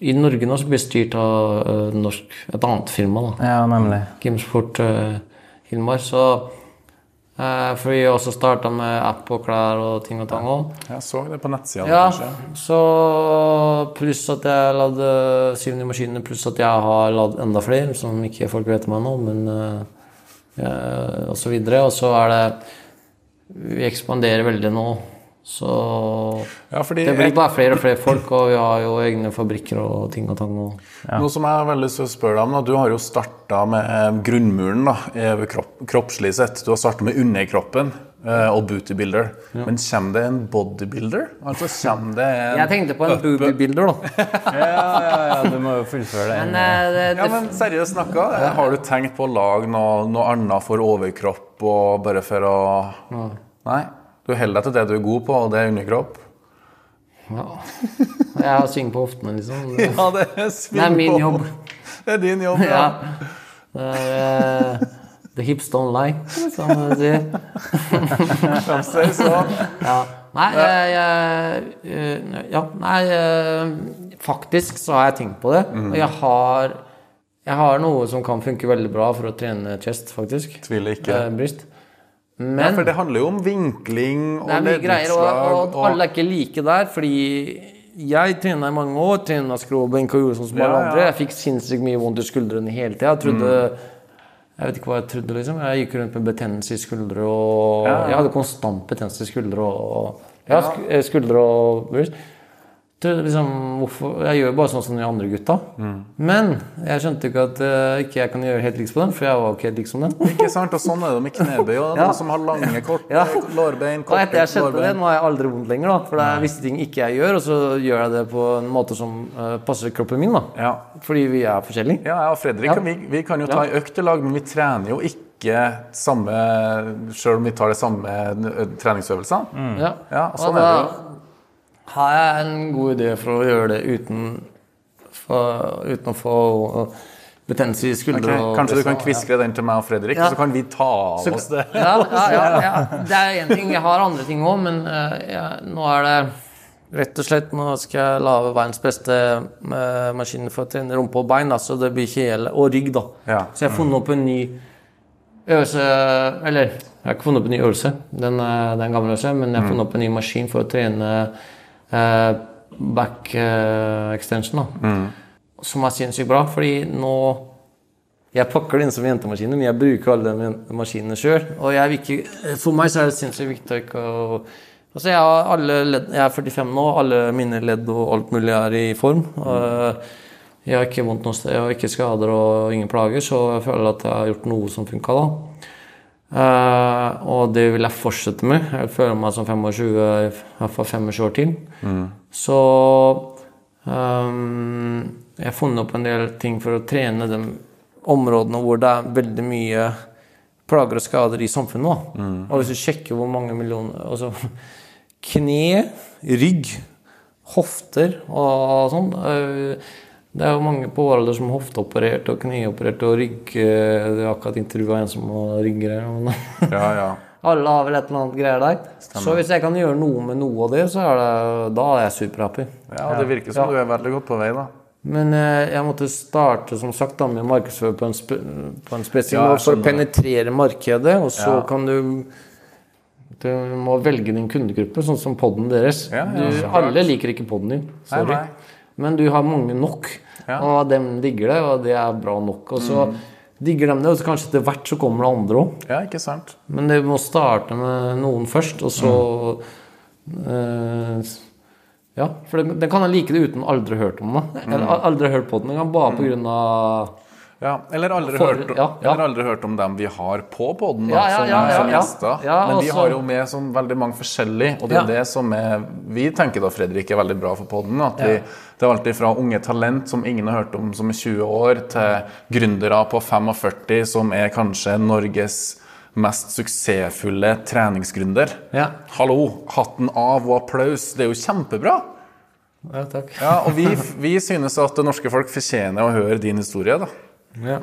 I Norge nå så blir det styrt av uh, norsk, et annet firma, da. Ja, nemlig. Gymsport Hilmar. Så For vi har også starta med app og klær og ting og tang òg. Jeg så det på nettsida. Ja, så pluss at jeg lagde syv nye maskiner, pluss at jeg har lagd enda flere, som ikke folk vet om ennå, men uh, og så videre. Og så er det Vi ekspanderer veldig nå, så Ja, det blir bare flere og flere folk, og vi har jo egne fabrikker og ting og tang. Og, Noe som jeg veldig lyst til deg om, da. Du har jo starta med eh, grunnmuren da, kropp, kroppslig sett. Du har starta med underkroppen eh, og bootybuilder. Men kommer det en bodybuilder? Altså kommer det en jeg tenkte på en bootybuilder da. [LAUGHS] Ja, ja, ja, du må jo fullføre det. Men eh, det, Ja, men seriøst snakka, har du tenkt på å lage noe, noe annet for overkropp og bare for å Nei? Du holder deg til det du er god på, og det er underkropp? ja. Jeg har sving på hoftene, liksom. [LAUGHS] Ja, det er sving er min jobb. Det er din jobb, [LAUGHS] ja. Ja. Det er, uh, the hips don't lie, som man sier. [LAUGHS] Så. Ja. Nei, jeg, jeg, eh, ja, nei eh, Faktisk så har jeg tenkt på det. Og jeg har, jeg har noe som kan funke veldig bra for å trene chest, faktisk. Tviler ikke. Eh, bryst. Ja, for det handler jo om vinkling og ledningslag. og, og alle er ikke like der, fordi jeg trena i mange år, trena skråbenk og gjorde sånn som alle Ja, ja. andre. Jeg fikk sinnssykt mye vondt i skuldrene hele tida. Jeg trodde Jeg vet ikke hva jeg trodde, liksom. Jeg gikk rundt med betennelse i skuldre og Ja, ja. Jeg hadde konstant betennelse i skuldre og Ja, sk- eh, skuldre og bryst. Liksom, Jeg gjør bare sånn som de andre gutta. Men jeg skjønte ikke at uh, ikke jeg kan gjøre helt liks på den, for jeg var ikke helt lik som den. Ikke sant? Og sånn er det med knebøy. Og [LAUGHS] Ja. noen som har lange, korte Ja. lårbein. Og etter jeg korte skjønte det, nå har jeg aldri vondt lenger. da For det er visse ting ikke jeg gjør, og så gjør jeg det på en måte som uh, passer kroppen min. da Ja. Fordi vi er forskjellige. Ja, jeg og Fredrik vi, vi kan jo ta en økt i lag, men vi trener jo ikke samme Selv om vi tar de samme ø, Mm. Ja. Ja, Og sånn er da har jeg en god idé for å gjøre det uten, for, uten å få betennelse i skuldre. Okay. Kanskje du kan kviskre den til meg og Fredrik, Ja. så kan vi ta av oss det. Ja, ja, ja. [LAUGHS] Det er én ting. Jeg har andre ting òg, men eh, nå er det rett og slett Nå skal jeg lage verdens beste eh, maskin for å trene rumpe og bein, da, så det blir kjele og rygg. da. Så jeg har funnet opp en ny øvelse Eller, jeg har ikke funnet opp en ny øvelse, den er, den er gammel øvelse, men jeg har funnet opp en ny maskin for å trene eh, back eh, extension. da. Som er sinnssykt bra, fordi nå jeg pakker det inn som jentemaskiner, men jeg bruker alle de maskinene sjøl. Ikke, for meg så er det sinnssykt viktig å Altså jeg, ledd, jeg er 45 nå, alle mine ledd og alt mulig er i form. Og jeg har ikke vondt noe sted, jeg har ikke skader og ingen plager, så jeg føler at jeg har gjort noe som funka da. Eh, og det vil jeg fortsette med. Jeg føler meg som 25, i hvert fall 25 år til. Så um, jeg har funnet opp en del ting for å trene de områdene hvor det er veldig mye plager og skader i samfunnet. Mm. Og hvis du sjekker hvor mange millioner altså, Kne, rygg, hofter og sånn øh, Det er jo mange på vår alder som er hofteoperert og kneoperert og rygg Du er akkurat intervjua en som har ryggreier. [LAUGHS] Ja, ja. Alle har vel et eller annet greier der. Så hvis jeg kan gjøre noe med noe av det, så er det, da er jeg superhappy. ja, det virker som du er veldig godt på vei, da. Men eh, jeg måtte starte som sagt da, med markedsføring på en, spe, på en spesiell Ja, for å penetrere markedet. Og så Ja. kan du Du må velge din kundegruppe, sånn som podden deres. Ja, ja, du, alle liker ikke podden din. Sorry. nei. Men du har mange nok, Ja. Mm. og dem digger det, og det er bra nok. Og så digger de det, og så kanskje etter hvert så kommer det andre òg. Ja, ikke sant? Men det må starte med noen først, og så eh, Ja, for den, den kan like det uten aldri hørt om det. Eller aldri hørt på den engang, bare på grunn av Ja, eller aldri, For- hørt, ja, ja. eller aldri hørt om dem vi har på poden, da, Ja, som, som gjester. Men vi også- har jo med som veldig mange forskjellige, og det er det som er Vi tenker da, Fredrik, er veldig bra for poden. Det er alltid fra unge talent som ingen har hørt om som er 20 år, til gründere på 45 som er kanskje Norges mest suksessfulle treningsgründer. Ja. Hallo! Hatten av og applaus. Det er jo kjempebra! Ja, takk. Ja, og vi, vi synes at det norske folk fortjener å høre din historie, da. Ja.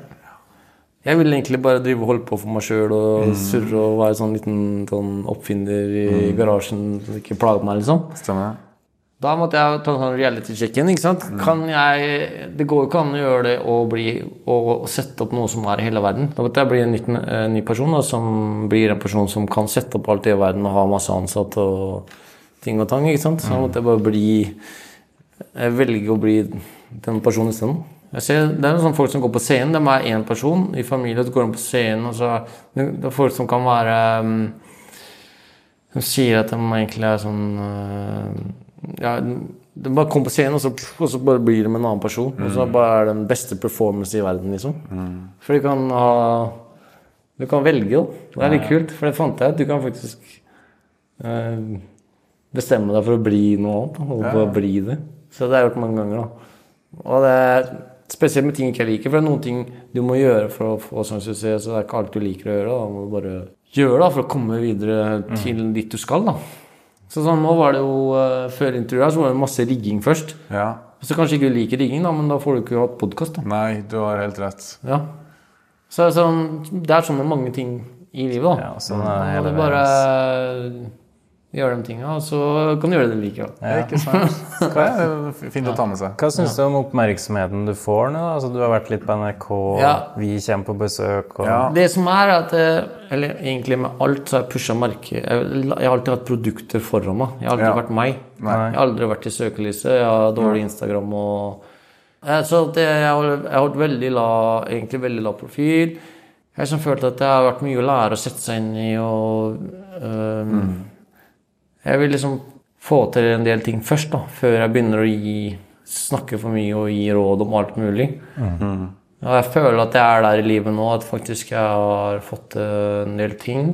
Jeg vil egentlig bare drive og holde på for meg sjøl og surre og være sånn liten sånn oppfinner i garasjen som ikke plager meg, liksom. Stemmer? Da måtte jeg ta en sånn reality-check-in. ikke sant? Kan jeg, Det går jo ikke an å gjøre det og, bli, og sette opp noe som er i hele verden. Da måtte jeg bli en nytt, en ny person da, som blir en person som kan sette opp alt i verden og ha masse ansatte og ting og tang. ikke sant? Så da måtte jeg bare bli jeg velge å bli den personen isteden. Ser, det er noen folk som går på scenen. De er én person i familien. så går de på scenen, og så Det er folk som kan være Som sier at de egentlig er sånn uh, Ja, de bare kommer på scenen, og så, og så bare blir de en annen person. Og så bare er det den beste performance i verden, liksom. For de kan ha Du kan velge, jo. Det er litt kult, for det fant jeg ut. Du kan faktisk eh, bestemme deg for å bli noe annet. Og bare bli det. Så det har jeg gjort mange ganger. da. Og det spesielt med ting ikke jeg liker, for det er noen ting du må gjøre for å få sånn suksess, så det er ikke alt du liker å gjøre. Da må du bare gjøre det for å komme videre til dit du skal. da. Så sånn, nå var det jo, uh, Før intervjuet så var det masse rigging først. Ja. Så kanskje ikke du liker rigging, da, men da får du ikke hatt podkast. Nei, du har helt rett. Ja. Så sånn, det er sånn med mange ting i livet. da. Ja, sånn er det hele bare gjøre de tinga, og så kan du gjøre det likevel. Ja. Ikke sant? Hva er det fint å ta med seg? Hva syns du om oppmerksomheten du får nå? Altså, du har vært litt på NRK, Ja. vi kommer på besøk og Ja. Det som er at eh, Eller egentlig med alt så har jeg pusha markedet. Jeg, jeg har alltid hatt produkter foran meg. Jeg har aldri Ja. vært meg. Nei. Jeg har aldri vært i søkelyset. Jeg har dårlig Instagram og Eh, Så det, jeg har hatt veldig la, egentlig veldig lav profil. Jeg har liksom følt at det har vært mye å lære å sette seg inn i og øhm, Jeg vil liksom få til en del ting først, da, før jeg begynner å gi, snakke for mye og gi råd om alt mulig. Og jeg føler at jeg er der i livet nå, at faktisk jeg har fått til en del ting.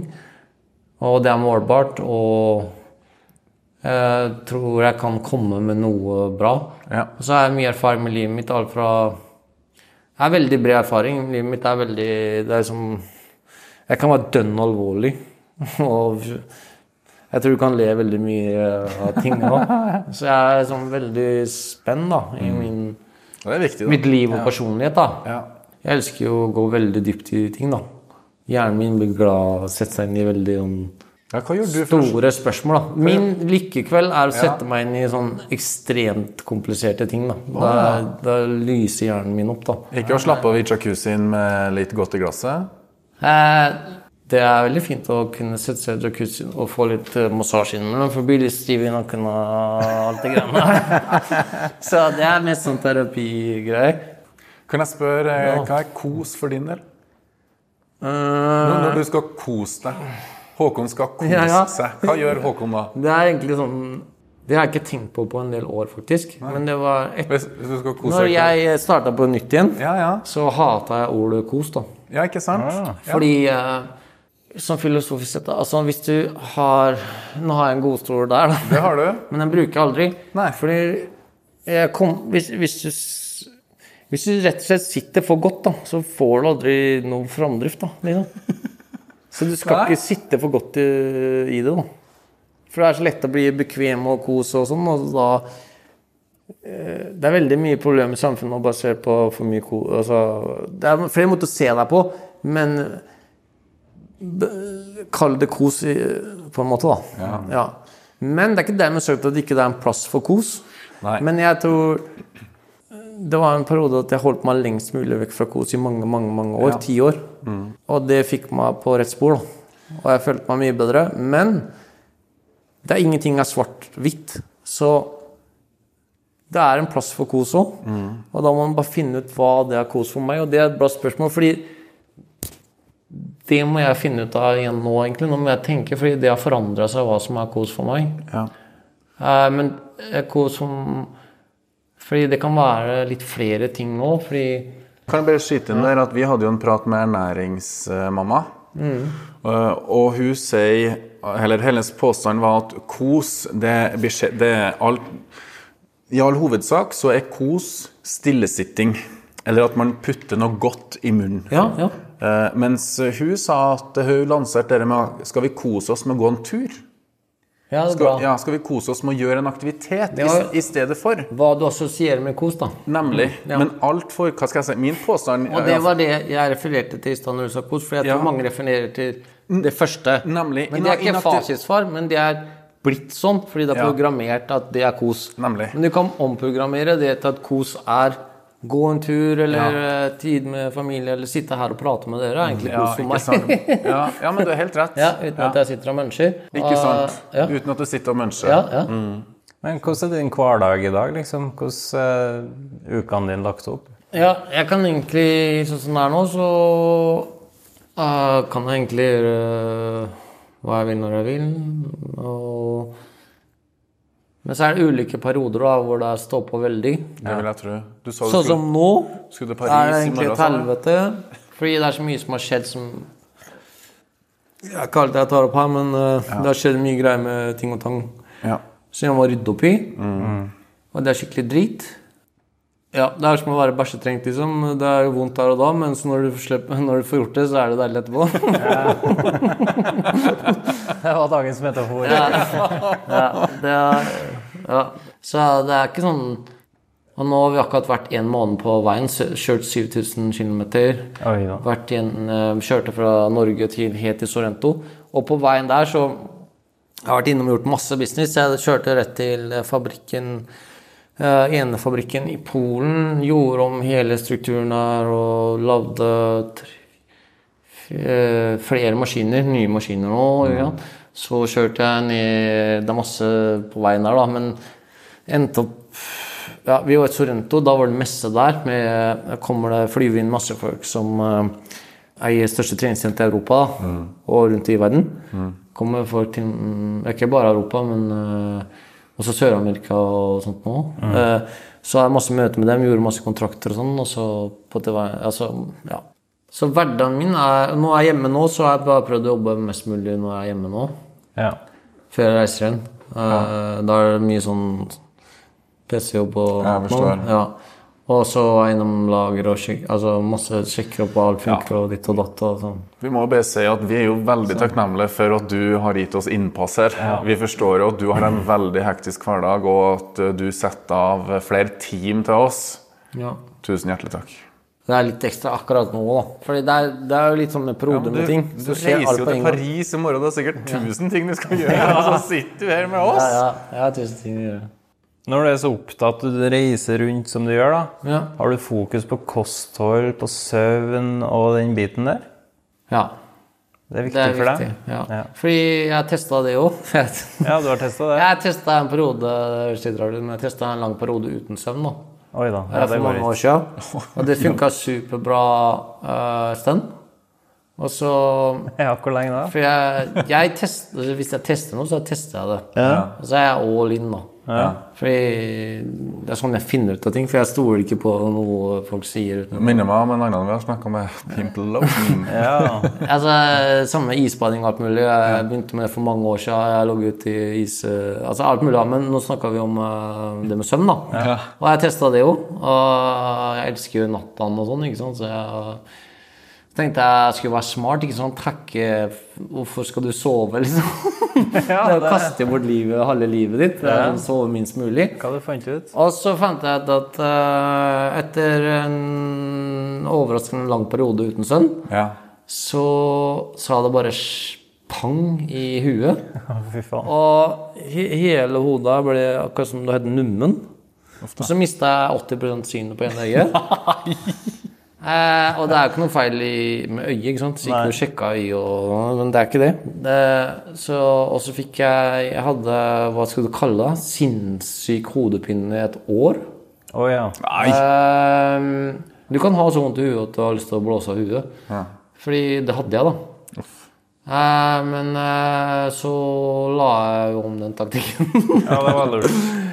Og det er målbart, og jeg tror jeg kan komme med noe bra. Ja. Og så har jeg mye erfaring med livet mitt. Alt fra Jeg har veldig bred erfaring. Livet mitt er veldig Det er som Jeg kan være dønn alvorlig. [LAUGHS] Og jeg tror du kan le veldig mye av ting òg. [LAUGHS] Så jeg er sånn veldig spent da, i min, Det er viktig, mitt liv og personlighet. da. Ja. Jeg elsker jo å gå veldig dypt i ting, da. Hjernen min blir glad og å sette seg inn i veldig sånn ja, store spørsmål. da. Min lykkekveld er å sette meg inn i sånn ekstremt kompliserte ting. Da, da, da lyser hjernen min opp, da. Ikke å slappe av i jacuzzien med litt godt i glasset? Eh, det er veldig fint å kunne sette seg i jacuzzien og få litt eh, massasje innimellom, for å bli litt stiv i nakken og alt det greiene der. [LAUGHS] Så det er mest sånn terapigreier. Kan jeg spørre, eh, hva er kos for din del? Eh, Når, når du skal kose deg. Håkon skal kose Ja, ja. seg. Hva gjør Håkon da? [LAUGHS] det er egentlig sånn Det har jeg ikke tenkt på på en del år, faktisk. Men det var et, Hvis, hvis du skal kose Når deg jeg starta på nytt igjen, Ja, ja. så hata jeg ordet kos, da. Ja, ikke sant? Ja. Fordi eh, Sånn filosofisk sett, altså hvis du har Nå har jeg en godstol der, da. Det har du. [LAUGHS] Men den bruker jeg aldri. Nei. Fordi jeg kom, hvis, hvis, du, hvis du rett og slett sitter for godt, da, så får du aldri noe framdrift. da, liksom. [LAUGHS] Så du skal Nei. ikke sitte for godt i, i det. da. For det er så lett å bli bekvem og kose og sånn. og da eh, Det er veldig mye problemer i samfunnet basert på for mye ko... Altså, det er flere måter å se deg på, men Kall det kos på en måte, da. Ja. Men det er ikke dermed sagt at det ikke er en plass for kos. Nei. Men jeg tror det var en periode at jeg holdt meg lengst mulig vekk fra kos i mange mange, mange år. Ja. Ti år. Og det fikk meg på rett spor. Da. Og jeg følte meg mye bedre. Men det er ingenting er svart-hvitt. Så det er en plass for kos òg. Og da må man bare finne ut hva det er kos for meg. Og det er et bra spørsmål, fordi det må jeg finne ut av igjen nå, egentlig. Nå må jeg tenke, fordi det har forandra seg hva som er kos for meg. Ja. Uh, men eh, kos som Fordi det kan være litt flere ting nå, fordi Kan jeg bare skyte inn der at vi hadde jo en prat med ernæringsmamma. Uh, og hun sier Eller hennes påstand var at kos, det, det er alt I all hovedsak så er kos stillesitting. Eller at man putter noe godt i munnen. Ja, ja. Eh, mens hun sa at hun lanserte det med Skal vi kose oss med å gå en tur? ja det er Skal, bra. ja, skal vi kose oss med å gjøre en aktivitet var- i, stedet for? Hva du assosierer med kos, da. Nemlig. Ja. Men altfor Hva skal jeg si? Min påstand Og det var det jeg refererte til i stad når du sa kos, for jeg tror Ja. mange refererer til det første. Nemlig. Men det er ikke fasitsvar, men det er blitt sånn fordi det er programmert at det er kos. Nemlig. Men du kan omprogrammere det til at kos er gå en tur, eller Ja. eh, tid med familie, eller sitte her og prate med dere, er egentlig Ja, meg. for ikke meg. sant? Ja, ja, men du har helt rett. [LAUGHS] ja, uten at jeg sitter og muncher. Ikke sant? Uh, Ja. Uten at du sitter og muncher. Ja, ja. Men hvordan er din hverdag i dag, liksom? Hvordan er ukene dine lagt opp? Ja, jeg kan egentlig, sånn som det er nå, så uh, kan jeg egentlig gjøre hva jeg vil når jeg vil. Og... Men så er det ulike perioder da, hvor det står på veldig. Det vil jeg tro. Sånn skulle, som nå skulle Paris, er det egentlig et helvete. Fordi det er så mye som har skjedd som Jeg er ikke alltid jeg tar opp her, men eh, det har skjedd mye greier med ting og tang Ja. som jeg må rydde opp i. Og det er skikkelig drit. Ja, det er som å være bæsjetrengt, liksom. Det er jo vondt der og da, men når du, slipper, [LAUGHS] når du får gjort det, så er det deilig etterpå. [LAUGHS] Det var dagens metafor. ja, det er, ja. Så det er ikke sånn Og nå har vi akkurat vært en måned på veien, kjørt 7000 km. Eh, kjørte fra Norge til helt til Sorrento. Og på veien der så Jeg har vært innom og gjort masse business. Jeg kjørte rett til fabrikken eh, enefabrikken i Polen. Gjorde om hele strukturen her og lagde eh, flere maskiner. Nye maskiner nå. Mm. Ja. Så kjørte jeg ned Det er masse på veien der, da, men endte opp ja, Vi var i Sorrento, da var det messe der. Med, kommer det flyver inn masse folk som uh, eier største treningssenter i Europa da, og rundt i verden. Kommer folk til mm, Ikke bare Europa, men eh, Og så Sør-Amerika og sånt nå. Mm. så har jeg masse møter med dem, gjorde masse kontrakter og sånn. Og så på det var, altså, ja. Så hverdagen min er Når jeg er hjemme nå, så har jeg bare prøvd å jobbe mest mulig når jeg er hjemme nå. Ja. Før jeg reiser igjen. Ja. Da er det mye sånn PC-jobb og Ja, jeg forstår. noe. Ja. Og så innom lager og sjek, altså masse sjekker opp alt funker og ditt og datt og sånn. Vi må bare si at vi er jo veldig takknemlige for at du har gitt oss innpass her. Vi forstår jo at du har en veldig hektisk hverdag, og at eh, du setter av flere team til oss. Ja. Tusen hjertelig takk. Det er litt ekstra akkurat nå, da. Fordi det er, det er jo litt sånn med perioder ja, med ting. du Så reiser jo til. Paris i morgen, det er sikkert tusen ting du skal gjøre, [LAUGHS] og så sitter du her med oss. Ja, ja. Jeg har tusen ting å gjøre. Når du er så opptatt du reiser rundt som du gjør, da, Ja. har du fokus på kosthold, på søvn og den biten der? ja. Det er viktig Det er for viktig. deg? Ja. Ja. Fordi jeg testa det òg. [LAUGHS] Ja, du har testa det? Jeg testa en periode ut, men jeg testet en lang periode uten søvn. da. Oi da. Det Ja, det for går mange ikke. år siden. [LAUGHS] Og det funka superbra uh, stund. Og så [LAUGHS] Ja, hvor lenge da? For jeg, jeg test, hvis jeg tester noe, så tester jeg det. Og så er jeg all in, da. Fordi det er sånn jeg finner ut av ting. For jeg stoler ikke på noe folk sier. Minner meg om en annen vi har snakka med, Pimple Lotion. Ja. Altså, Samme isbading og alt mulig. Jeg begynte med det for mange år siden. Jeg lå ute i is... Altså alt mulig, men nå snakka vi om eh, det med søvn, da. Og jeg testa det jo. Og jeg elsker jo nattaen og sånn, ikke sant. Så jeg så tenkte jeg jeg skulle være smart. ikke sånn Trekke Hvorfor skal du sove, liksom? [LAUGHS] det er å kaste bort livet, halve livet ditt. Det å Sove minst mulig. Hva du fant ut? Og så fant jeg ut at uh, etter en overraskende lang periode uten sønn, Ja. så sa det bare pang i huet. [LAUGHS] Fy faen. Og he hele hodet ble akkurat som det het nummen. Og så mista jeg 80% synet på ene øye. [LAUGHS] Eh, og det er jo ikke noe feil i, med øyet, ikke sant? så ikke noe sjekka øye, og, men det er ikke det. det så, og så fikk jeg Jeg hadde, hva skal du kalle det, sinnssyk hodepine i et år. Å ja. Eh, du kan ha så vondt i huet at du har lyst til å blåse av huet. Fordi det hadde jeg, da. Eh, men eh, så la jeg om den taktikken. ja, det var lurt. [LAUGHS]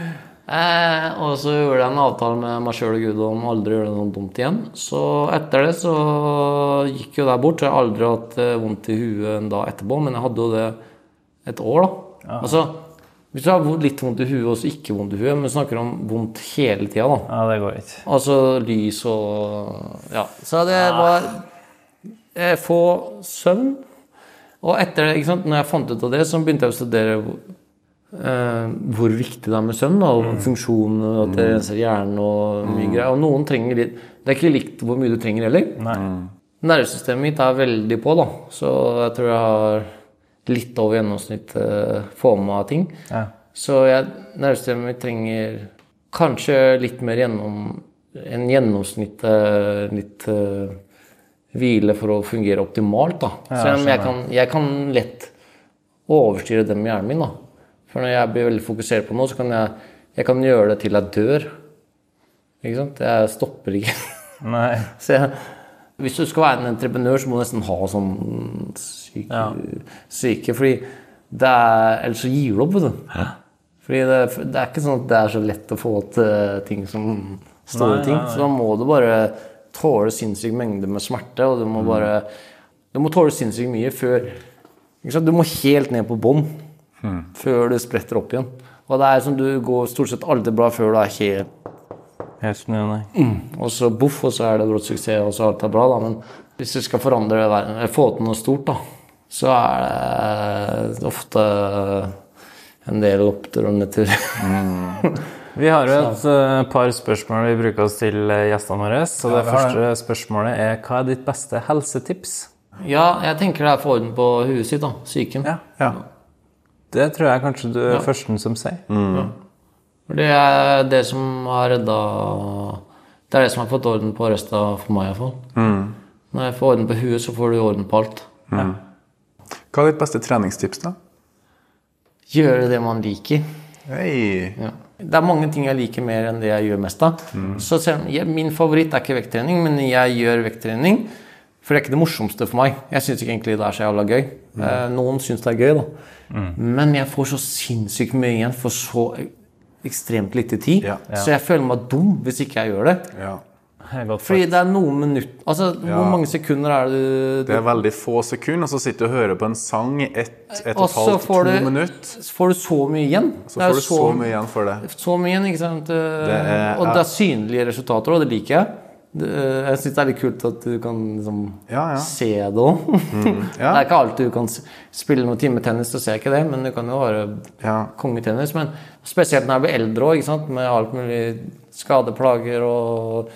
eh, og så gjorde jeg en avtale med meg sjøl og Gud om aldri å gjøre noe dumt igjen. Så etter det så gikk jo det bort. Så Jeg har aldri hatt eh, vondt i huet en dag etterpå, men jeg hadde jo det et år, da. Altså, hvis du har litt vondt i huet og så ikke vondt i huet, men snakker om vondt hele tida, da. Ja, det går ikke. Altså lys og Ja. Så det var eh, Få søvn. Og etter det, ikke sant, når jeg fant ut av det, så begynte jeg å studere hvor viktig det er med søvn. Og funksjonen, og at det renser hjernen og mye greier. Og noen trenger litt Det er ikke likt hvor mye du trenger heller. Nei. Nervesystemet mitt er veldig på, da. Så jeg tror jeg har litt over gjennomsnittet eh, få med meg ting. Ja. Så jeg, nervesystemet mitt trenger kanskje litt mer gjennom en gjennomsnitt litt uh, hvile for å fungere optimalt. da. Selv om jeg kan, jeg kan lett overstyre det med hjernen min. da. For når jeg blir veldig fokusert på noe, så kan jeg, jeg kan gjøre det til jeg dør. Ikke sant? Jeg stopper ikke. Nei. [LAUGHS] Så jeg, hvis du skal være en entreprenør, så må du nesten ha sånn syke, syke fordi det er, Ellers så gir du opp, vet du. Fordi det, det er ikke sånn at det er så lett å få til ting som store Nei, ting. nei, nei. Så da må du bare tåle sinnssyk mengde med smerte, og du må bare Du må tåle sinnssykt mye før? Du må helt ned på bånn før du spretter opp igjen. Og det er som du går stort sett aldri bra før du er helt Helt snø, nei. og så boff, og så er det brått suksess, og så alt er bra, da. Men hvis du skal forandre verden, eller få til noe stort, da, så er det ofte en del opptur og nedtur. Vi har jo [LAUGHS] et eh, par spørsmål vi bruker oss til eh, gjestene våre. Så det ja, første spørsmålet er hva er ditt beste helsetips? ja, jeg tenker det er få orden på huet sitt, da. Psyken. Ja. Det tror jeg kanskje du er førsten som sier. For det er det som har redda Det er det som har fått orden på resten for meg, iallfall. Når jeg får orden på huet, så får du orden på alt. Hva er ditt beste treningstips, da? Gjøre det man liker. Hey. Ja. Det er mange ting jeg liker mer enn det jeg gjør mest av. Så selv, om- jeg, min favoritt er ikke vekttrening, men jeg gjør vekttrening. For det er ikke det morsomste for meg. Jeg syns ikke egentlig det er så jævla gøy. Eh, noen syns det er gøy, da. Men jeg får så sinnssykt mye igjen for så ekstremt lite tid. Ja. Så jeg føler meg dum hvis ikke jeg gjør det. Ja. Det Fordi det er noen minutter Altså, hvor mange sekunder er det du Det er veldig få sekunder, og så sitter du og hører på en sang i ett, et og et halvt, to du, minutter. så får du så mye igjen. Så får du så mye igjen for det. Så mye igjen, ikke sant? er- og det er synlige resultater, og det liker jeg. Det, jeg syns det er litt kult at du kan liksom Ja, ja. se det òg. [LAUGHS] ja. Det er ikke alltid du kan spille noen timetennis, ser ikke det, men du kan jo være kongetennis. Men spesielt når jeg blir eldre òg, med alt mulig skadeplager og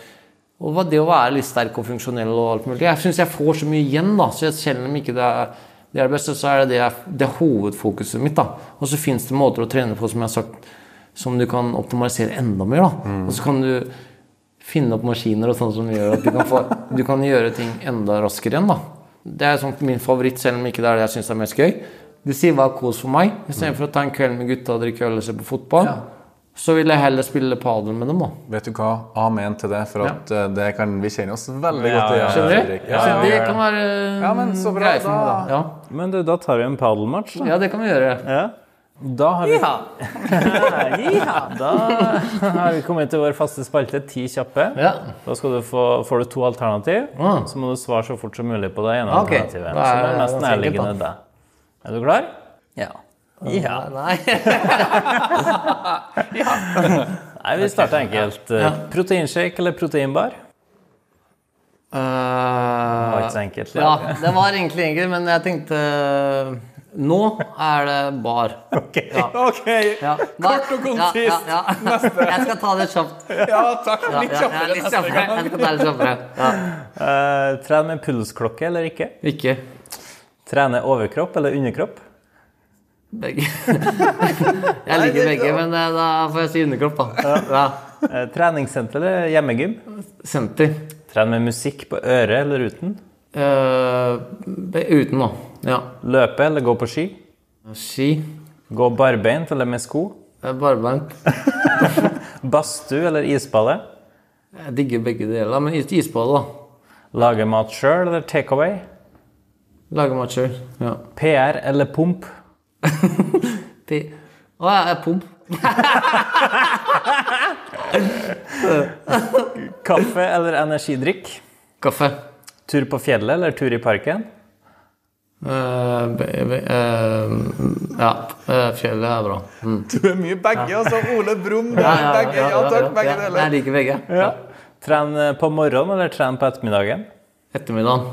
og det å være litt sterk og funksjonell og alt mulig. Jeg syns jeg får så mye igjen, da. Så selv om ikke det er det, er det beste, så er det det, jeg- det er hovedfokuset mitt. da. Og så fins det måter å trene på, som jeg har sagt, som du kan optimalisere enda mer. da. Og så kan du finne opp maskiner og sånt som gjør at du kan, få, du kan gjøre ting enda raskere igjen. da. Det er sånn min favoritt, selv om ikke det er det jeg syns er mest gøy. Du sier hva er kos for meg, istedenfor å ta en kveld med gutta og drikke øl og se på fotball. Så vil jeg heller spille padel med dem, da. Vet du hva? Amen til det, for at eh, det kan vi kjenner oss veldig Ja, godt igjen. ja, Skjønner du? Så Ja, ja, det kan være Ja, men så bra, greit for meg, da. da. Ja. Men du, da tar vi en padelmatch, da. ja, det kan vi gjøre. Ja. Da har vi, [LAUGHS] da har vi kommet til vår faste spalte Ti kjappe. Ja. Da skal du få, får du to alternativ, Mm. så må du svare så fort som mulig på det ene okay. alternativet. Er Som er mest nærliggende deg. Er du klar? Ja. Ja. Nei. [LAUGHS] [LAUGHS] Nei, vi starter enkelt. Ja. Proteinshake eller proteinbar? Det var ikke så enkelt. ja, det var egentlig enkelt, men jeg tenkte Nå er det bar. [LAUGHS] Ja. Ok! Ja. Kort og konsist. Ja, ja, [LAUGHS] ja. Jeg skal ta det kjapt. [LAUGHS] Ja, takk. Ja, Litt ja, ja, kjappere litt neste kjappere. gang. Jeg skal ta det kjappere. Ja. Eh, tren med pulsklokke eller ikke? Ikke Trene overkropp eller underkropp? begge. Jeg liker begge, men eh, da får jeg si underkropp, da. Ja. Eh, treningssenter eller hjemmegym? Senter. Tren med musikk på øret eller uten? Uh, uten, da. Ja. Løpe eller gå på ski? Ski. Gå barbeint eller med sko? Barbeint. [LAUGHS] Badstue eller isbade? Jeg digger begge deler, men is- isbade, da. Lage mat sjøl eller takeaway? Lage mat sjøl. Ja. PR eller pump? [LAUGHS] P Å, jeg er pump. [LAUGHS] Kaffe eller energidrikk? Kaffe. Tur på fjellet eller tur i parken? Eh, be, eh, ja, eh, fjellet er bra. Mm. Du er mye begge, altså. Ole Brumm, du ja, begge. Ja takk, begge ja, deler. Jeg liker begge. Ja. Tren eh, på morgenen eller tren på ettermiddagen? Ettermiddagen.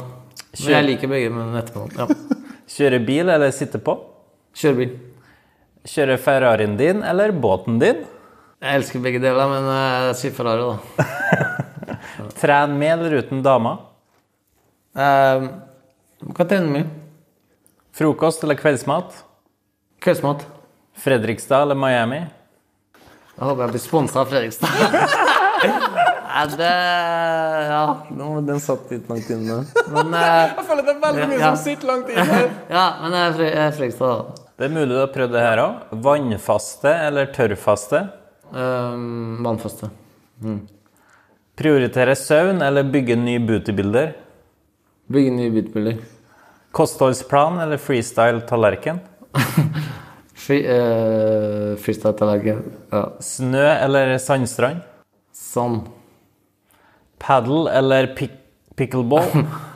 Men jeg liker begge, men ettermiddagen. Ja. [LAUGHS] Kjøre bil eller sitte på? Kjøre bil. Kjøre Ferrarien din eller båten din? Jeg elsker begge deler, men eh, jeg sier Ferrari, da. [LAUGHS] Tren med eller uten dama? Uh, kan trene mye. Frokost eller kveldsmat? Kveldsmat. Fredrikstad eller Miami? Jeg håper jeg blir sponsa av Fredrikstad. [LAUGHS] Nei, det Ja, nå- den satt litt langt inne. Men eh, Jeg føler det er veldig mye Ja. som sitter langt inne. [LAUGHS] Ja, men jeg er Fre- er Fredrikstad, da. Det er mulig du har prøvd det her òg. Vannfaste eller tørrfaste? Um, Vannfaste. Prioritere søvn eller bygge ny beautybilder? Bygge nye byttebiler. Kostholdsplan eller freestyle-tallerken? [LAUGHS] Free, uh, Freestyle-tallerken. Ja. Snø eller sandstrand? Sånn. Paddle eller pick pickleball? [LAUGHS]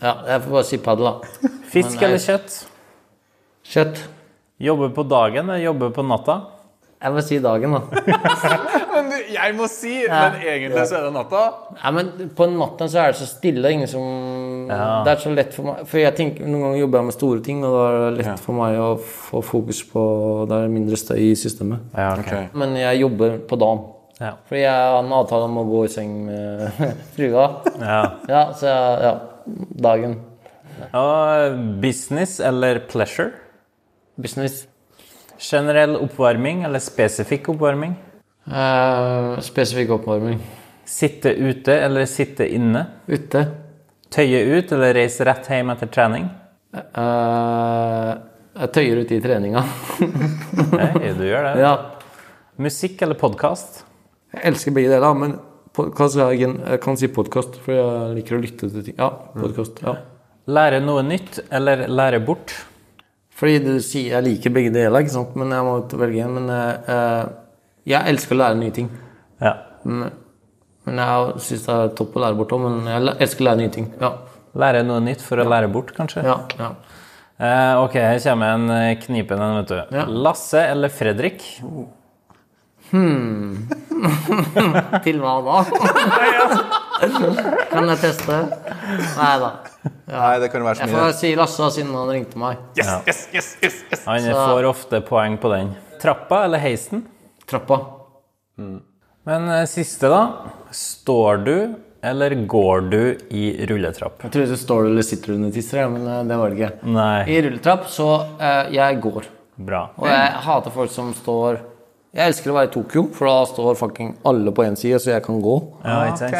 Ja, jeg får bare si padel, da. Fisk jeg... eller kjøtt? Kjøtt. Jobbe på dagen eller jobbe på natta? Jeg må si dagen, da. [LAUGHS] Men du, jeg må si, men egentlig så er det natta. Ja, men på natten så er det så stille. Ingen som Det er så lett for meg For jeg tenker, Noen ganger jobber jeg med store ting, og da er det lett Ja. for meg å få fokus på Det er mindre støy i systemet. Ja, okay. Ok. Men jeg jobber på dagen. Ja. Fordi jeg har en avtale om å gå i seng med [LAUGHS] frua. ja. Ja, så jeg, ja. Dagen. Og business eller pleasure? Business. Generell oppvarming eller spesifikk oppvarming? Eh, spesifikk oppvarming. Sitte ute eller sitte inne? Ute. Tøye ut eller reise rett hjem etter trening? Uh, jeg tøyer ut i treninga. [LAUGHS] Nei, du gjør det. ja. Musikk eller podkast? Jeg elsker begge deler, men podcast, er jeg kan si podkast, for jeg liker å lytte til ting. Ja, podcast, Ja. Lære noe nytt eller lære bort? Fordi du sier jeg liker begge deler, ikke sant? men jeg må velge en. Men eh, jeg elsker å lære nye ting. Ja. Men, men jeg syns det er topp å lære bort òg, men jeg elsker å lære nye ting. Ja. Lære noe nytt for å lære bort, kanskje? ja, ja. Eh, ok, her kommer en eh, knipen en, vet du. Ja. Lasse eller Fredrik? [LAUGHS] Til hva da? [LAUGHS] kan jeg teste? Nei da. Nei, det kan være så mye. Jeg får si Lasse siden han ringte meg. Yes, yes, yes, yes, yes. Han Så- får ofte poeng på den. Trappa eller heisen? Trappa. Men eh, siste, da. Står du eller går du i rulletrapp? Jeg trodde du står du eller sitter du under tisser, men eh, det var det ikke. Nei. I rulletrapp, så eh, jeg går. Bra. Og jeg hater folk som står Jeg elsker å være i Tokyo, for da står fucking alle på én side, så jeg kan gå. Ja, sant?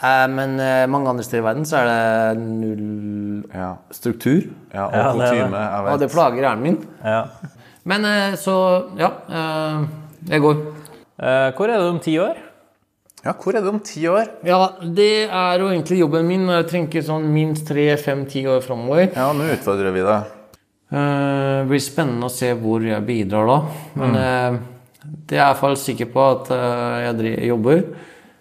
Eh, men eh, mange andre steder i verden så er det null Ja, struktur. ja og Ja, det er det. Og det plager hjernen min. Ja. Men eh, så Ja. eh, jeg går. Eh, hvor er du om ti år? Ja, hvor er det om ti år? Ja, det er jo egentlig jobben min. Jeg tenker sånn minst tre, fem, ti år framover. Ja, nå utfordrer vi deg. Eh, Det blir spennende å se hvor jeg bidrar da. Men mm. det er jeg i hvert fall sikker på at eh, jeg jobber.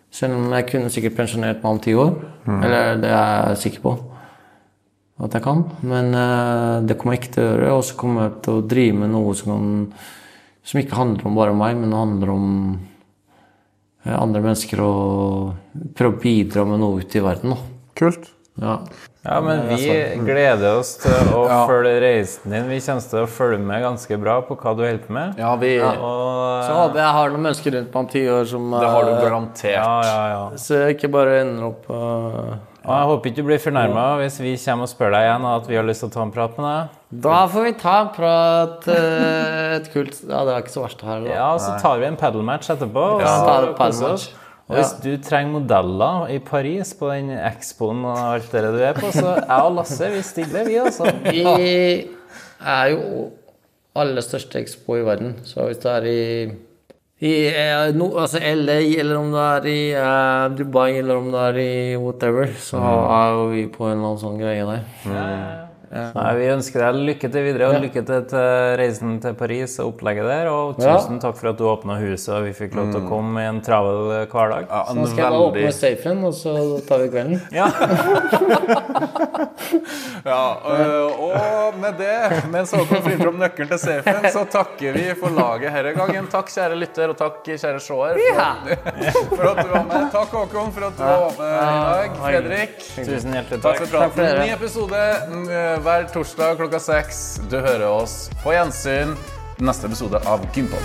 Selv om jeg kunne sikkert pensjonert meg om ti år. Eller det er jeg sikker på at jeg kan. Men eh, det kommer jeg ikke til å gjøre. Og så kommer jeg til å drive med noe som, kan, som ikke handler om bare meg, men handler om eh, andre mennesker og prøve å bidra med noe ute i verden. Da. Kult. Ja. Ja, men vi gleder oss til å [LAUGHS] følge reisen din. Vi kommer til å følge med ganske bra på hva du holder på med. Ja, vi Og Så håper jeg har noen mennesker rundt meg om ti år som Det har du eh, garantert. ja, ja, ja. Så jeg ikke bare ender opp uh, Og jeg håper ikke du blir fornærma hvis vi kommer og spør deg igjen og at vi har lyst til å ta en prat med deg. Da får vi ta en prat eh, Et kult Ja, det er ikke så verst her, da. Ja, så tar vi en paddlematch etterpå. Og, Ja, så det koser og hvis du trenger modeller i Paris på den expoen og alt det du er på, så jeg og Lasse vi stiller, vi, altså. Vi er jo aller største expo i verden, så hvis du er i i eh, no, altså LA, eller om du er i eh, Dubai, eller om du er i whatever, så er jo vi på en eller annen sånn greie der. Nei, vi ønsker deg lykke til videre, og lykke til til reisen til Paris og opplegget der. Og Ja. tusen takk for at du åpna huset, og vi fikk lov til å komme i en travel eh, hverdag. Ja, Nå skal jeg bare åpne safen, og så tar vi kvelden. [LAUGHS] Ja. Ja, øh, og med det, mens Håkon finner fram nøkkelen til safen, så takker vi for laget denne gangen. Takk, kjære lytter, og takk, kjære seer, for, for at du var med. Takk, Håkon, for at du var med i dag. Fredrik, Tusen hjertelig takk takk. for praten. Ny episode mm, hver torsdag klokka seks. Du hører oss på gjensyn neste episode av Gympod.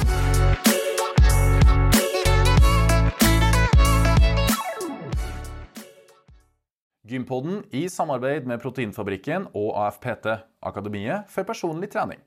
Gympoden i samarbeid med Proteinfabrikken og AFPT, Akademiet for personlig trening.